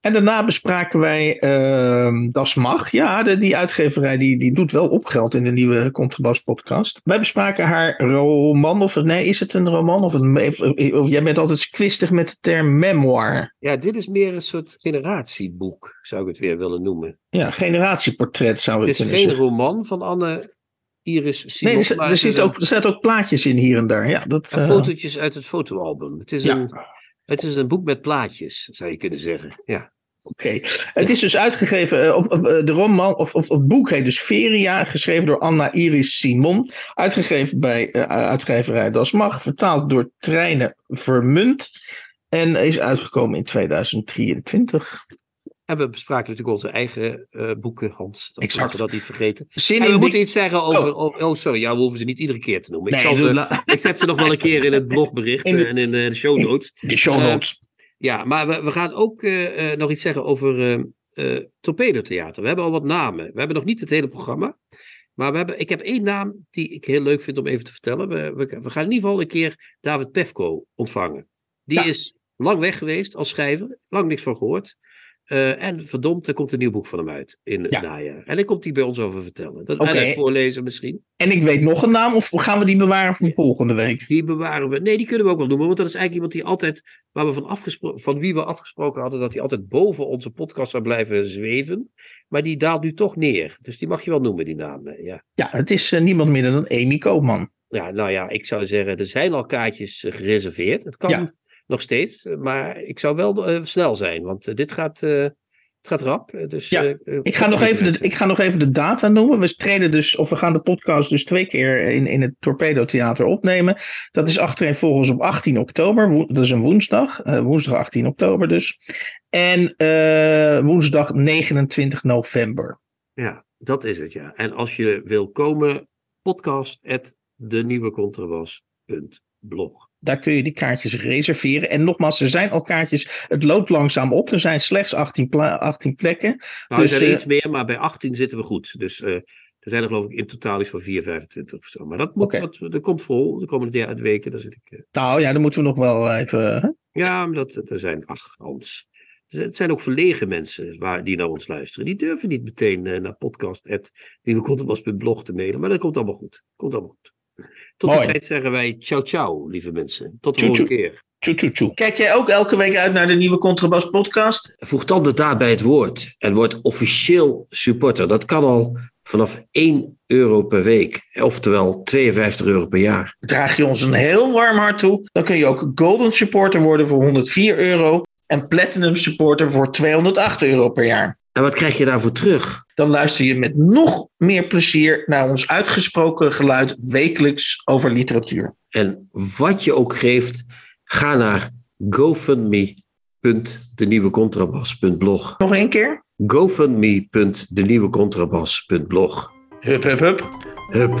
En daarna bespraken wij uh, Das Mag. Ja, de, die uitgeverij die, die doet wel opgeld in de nieuwe Contrabas podcast. Wij bespraken haar roman, of nee, is het een roman? Of, een, of, of jij bent altijd kwistig met de term memoir. Ja, dit is meer een soort generatieboek, zou ik het weer willen noemen. Ja, generatieportret zou ik Het is geen zeggen. roman van Anne Iris Simon. Nee, er, er, zit ook, er zaten ook plaatjes in hier en daar. Ja, dat, En uh, fotootjes uit het fotoalbum. Het is, Ja. een, het is een boek met plaatjes, zou je kunnen zeggen. Ja. Oké, het is dus uitgegeven, eh, of, of, eh, de roman, of, of het boek heet dus Feria, geschreven door Anna Iris Simon. Uitgegeven bij eh, uitgeverij Das Mag, vertaald door Treine Vermunt. En is uitgekomen in 2023. En we bespraken natuurlijk onze eigen eh, boeken, Hans. Dat Exact. we dat niet vergeten. Zin En we in moeten die- iets zeggen over... Oh, oh sorry, ja, we hoeven ze niet iedere keer te noemen. Ik, zal doe- ze, la- ik zet ze nog wel een keer in het *laughs* blogbericht In de- eh, en in eh, de show notes. de show notes. Ja, maar we, we gaan ook nog iets zeggen over eh eh, Torpedo Theater. We hebben al wat namen. We hebben nog niet het hele programma. Maar we hebben, ik heb één naam die ik heel leuk vind om even te vertellen. We, we, we gaan in ieder geval een keer David Pefko ontvangen. Die Ja. is lang weg geweest als schrijver. Lang niks van gehoord. Eh, en verdomd, er komt een nieuw boek van hem uit in het Ja. najaar. En daar komt hij bij ons over vertellen. Dat en het voorlezen misschien. En ik weet nog een naam, of gaan we die bewaren voor volgende week? Die bewaren we. Nee, die kunnen we ook wel noemen. Want dat is eigenlijk iemand die altijd. Waar we van, afgespro- van wie we afgesproken hadden. dat hij altijd boven onze podcast zou blijven zweven. Maar die daalt nu toch neer. Dus die mag je wel noemen, die naam. Ja. Ja, het is eh, niemand minder dan Amy Koopman. ja, nou ja, ik zou zeggen. er zijn al kaartjes gereserveerd. Het kan Ja. Nog steeds. Maar ik zou wel eh, snel zijn. Want eh, dit gaat. eh, het gaat rap. Dus, Ja, Ik ga, nog even de, ik ga nog even de data noemen. We treden dus, of we gaan de podcast dus twee keer in, in het Torpedo Theater opnemen. Dat is achtereenvolgens op 18 oktober. Dat is een woensdag. woensdag 18 oktober dus. En woensdag 29 november. Ja, dat is het, ja. En als je wil komen, podcast at denieuwecontrabas.blog. Daar kun je die kaartjes reserveren. En nogmaals, er zijn al kaartjes. Het loopt langzaam op. Er zijn slechts 18, pla- 18 plekken. Nou, Dus, er zijn er eh, iets meer, maar bij 18 zitten we goed. Dus eh, er zijn er geloof ik in totaal iets van 4, 25 of zo. Maar dat, moet, dat, dat komt vol de komende de- weken. Daar zit ik, eh, Nou ja, dan moeten we nog wel even. hè? ja, maar dat, er zijn, ach Hans. Het zijn ook verlegen mensen waar, die naar ons luisteren. Die durven niet meteen eh, naar podcast.nieuwecontrabas.blog te mailen. Maar dat komt allemaal goed. Komt allemaal goed. Tot Mooi. die tijd zeggen wij ciao ciao, lieve mensen. Tot de Tjoe, volgende keer. Tjoe, tjoe, tjoe. Kijk jij ook elke week uit naar de nieuwe Contrabas podcast? Voeg dan de daad bij het woord en word officieel supporter. Dat kan al vanaf 1 euro per week, oftewel 52 euro per jaar. draag je ons een heel warm hart toe. Dan kun je ook Golden Supporter worden voor 104 euro. En Platinum Supporter voor 208 euro per jaar. En wat krijg je daarvoor terug? Dan luister je met nog meer plezier naar ons uitgesproken geluid wekelijks over literatuur. En wat je ook geeft, ga naar gofundme.denieuwecontrabas.blog. Nog één keer? gofundme.denieuwecontrabas.blog. Hup, hup, hup. Hup.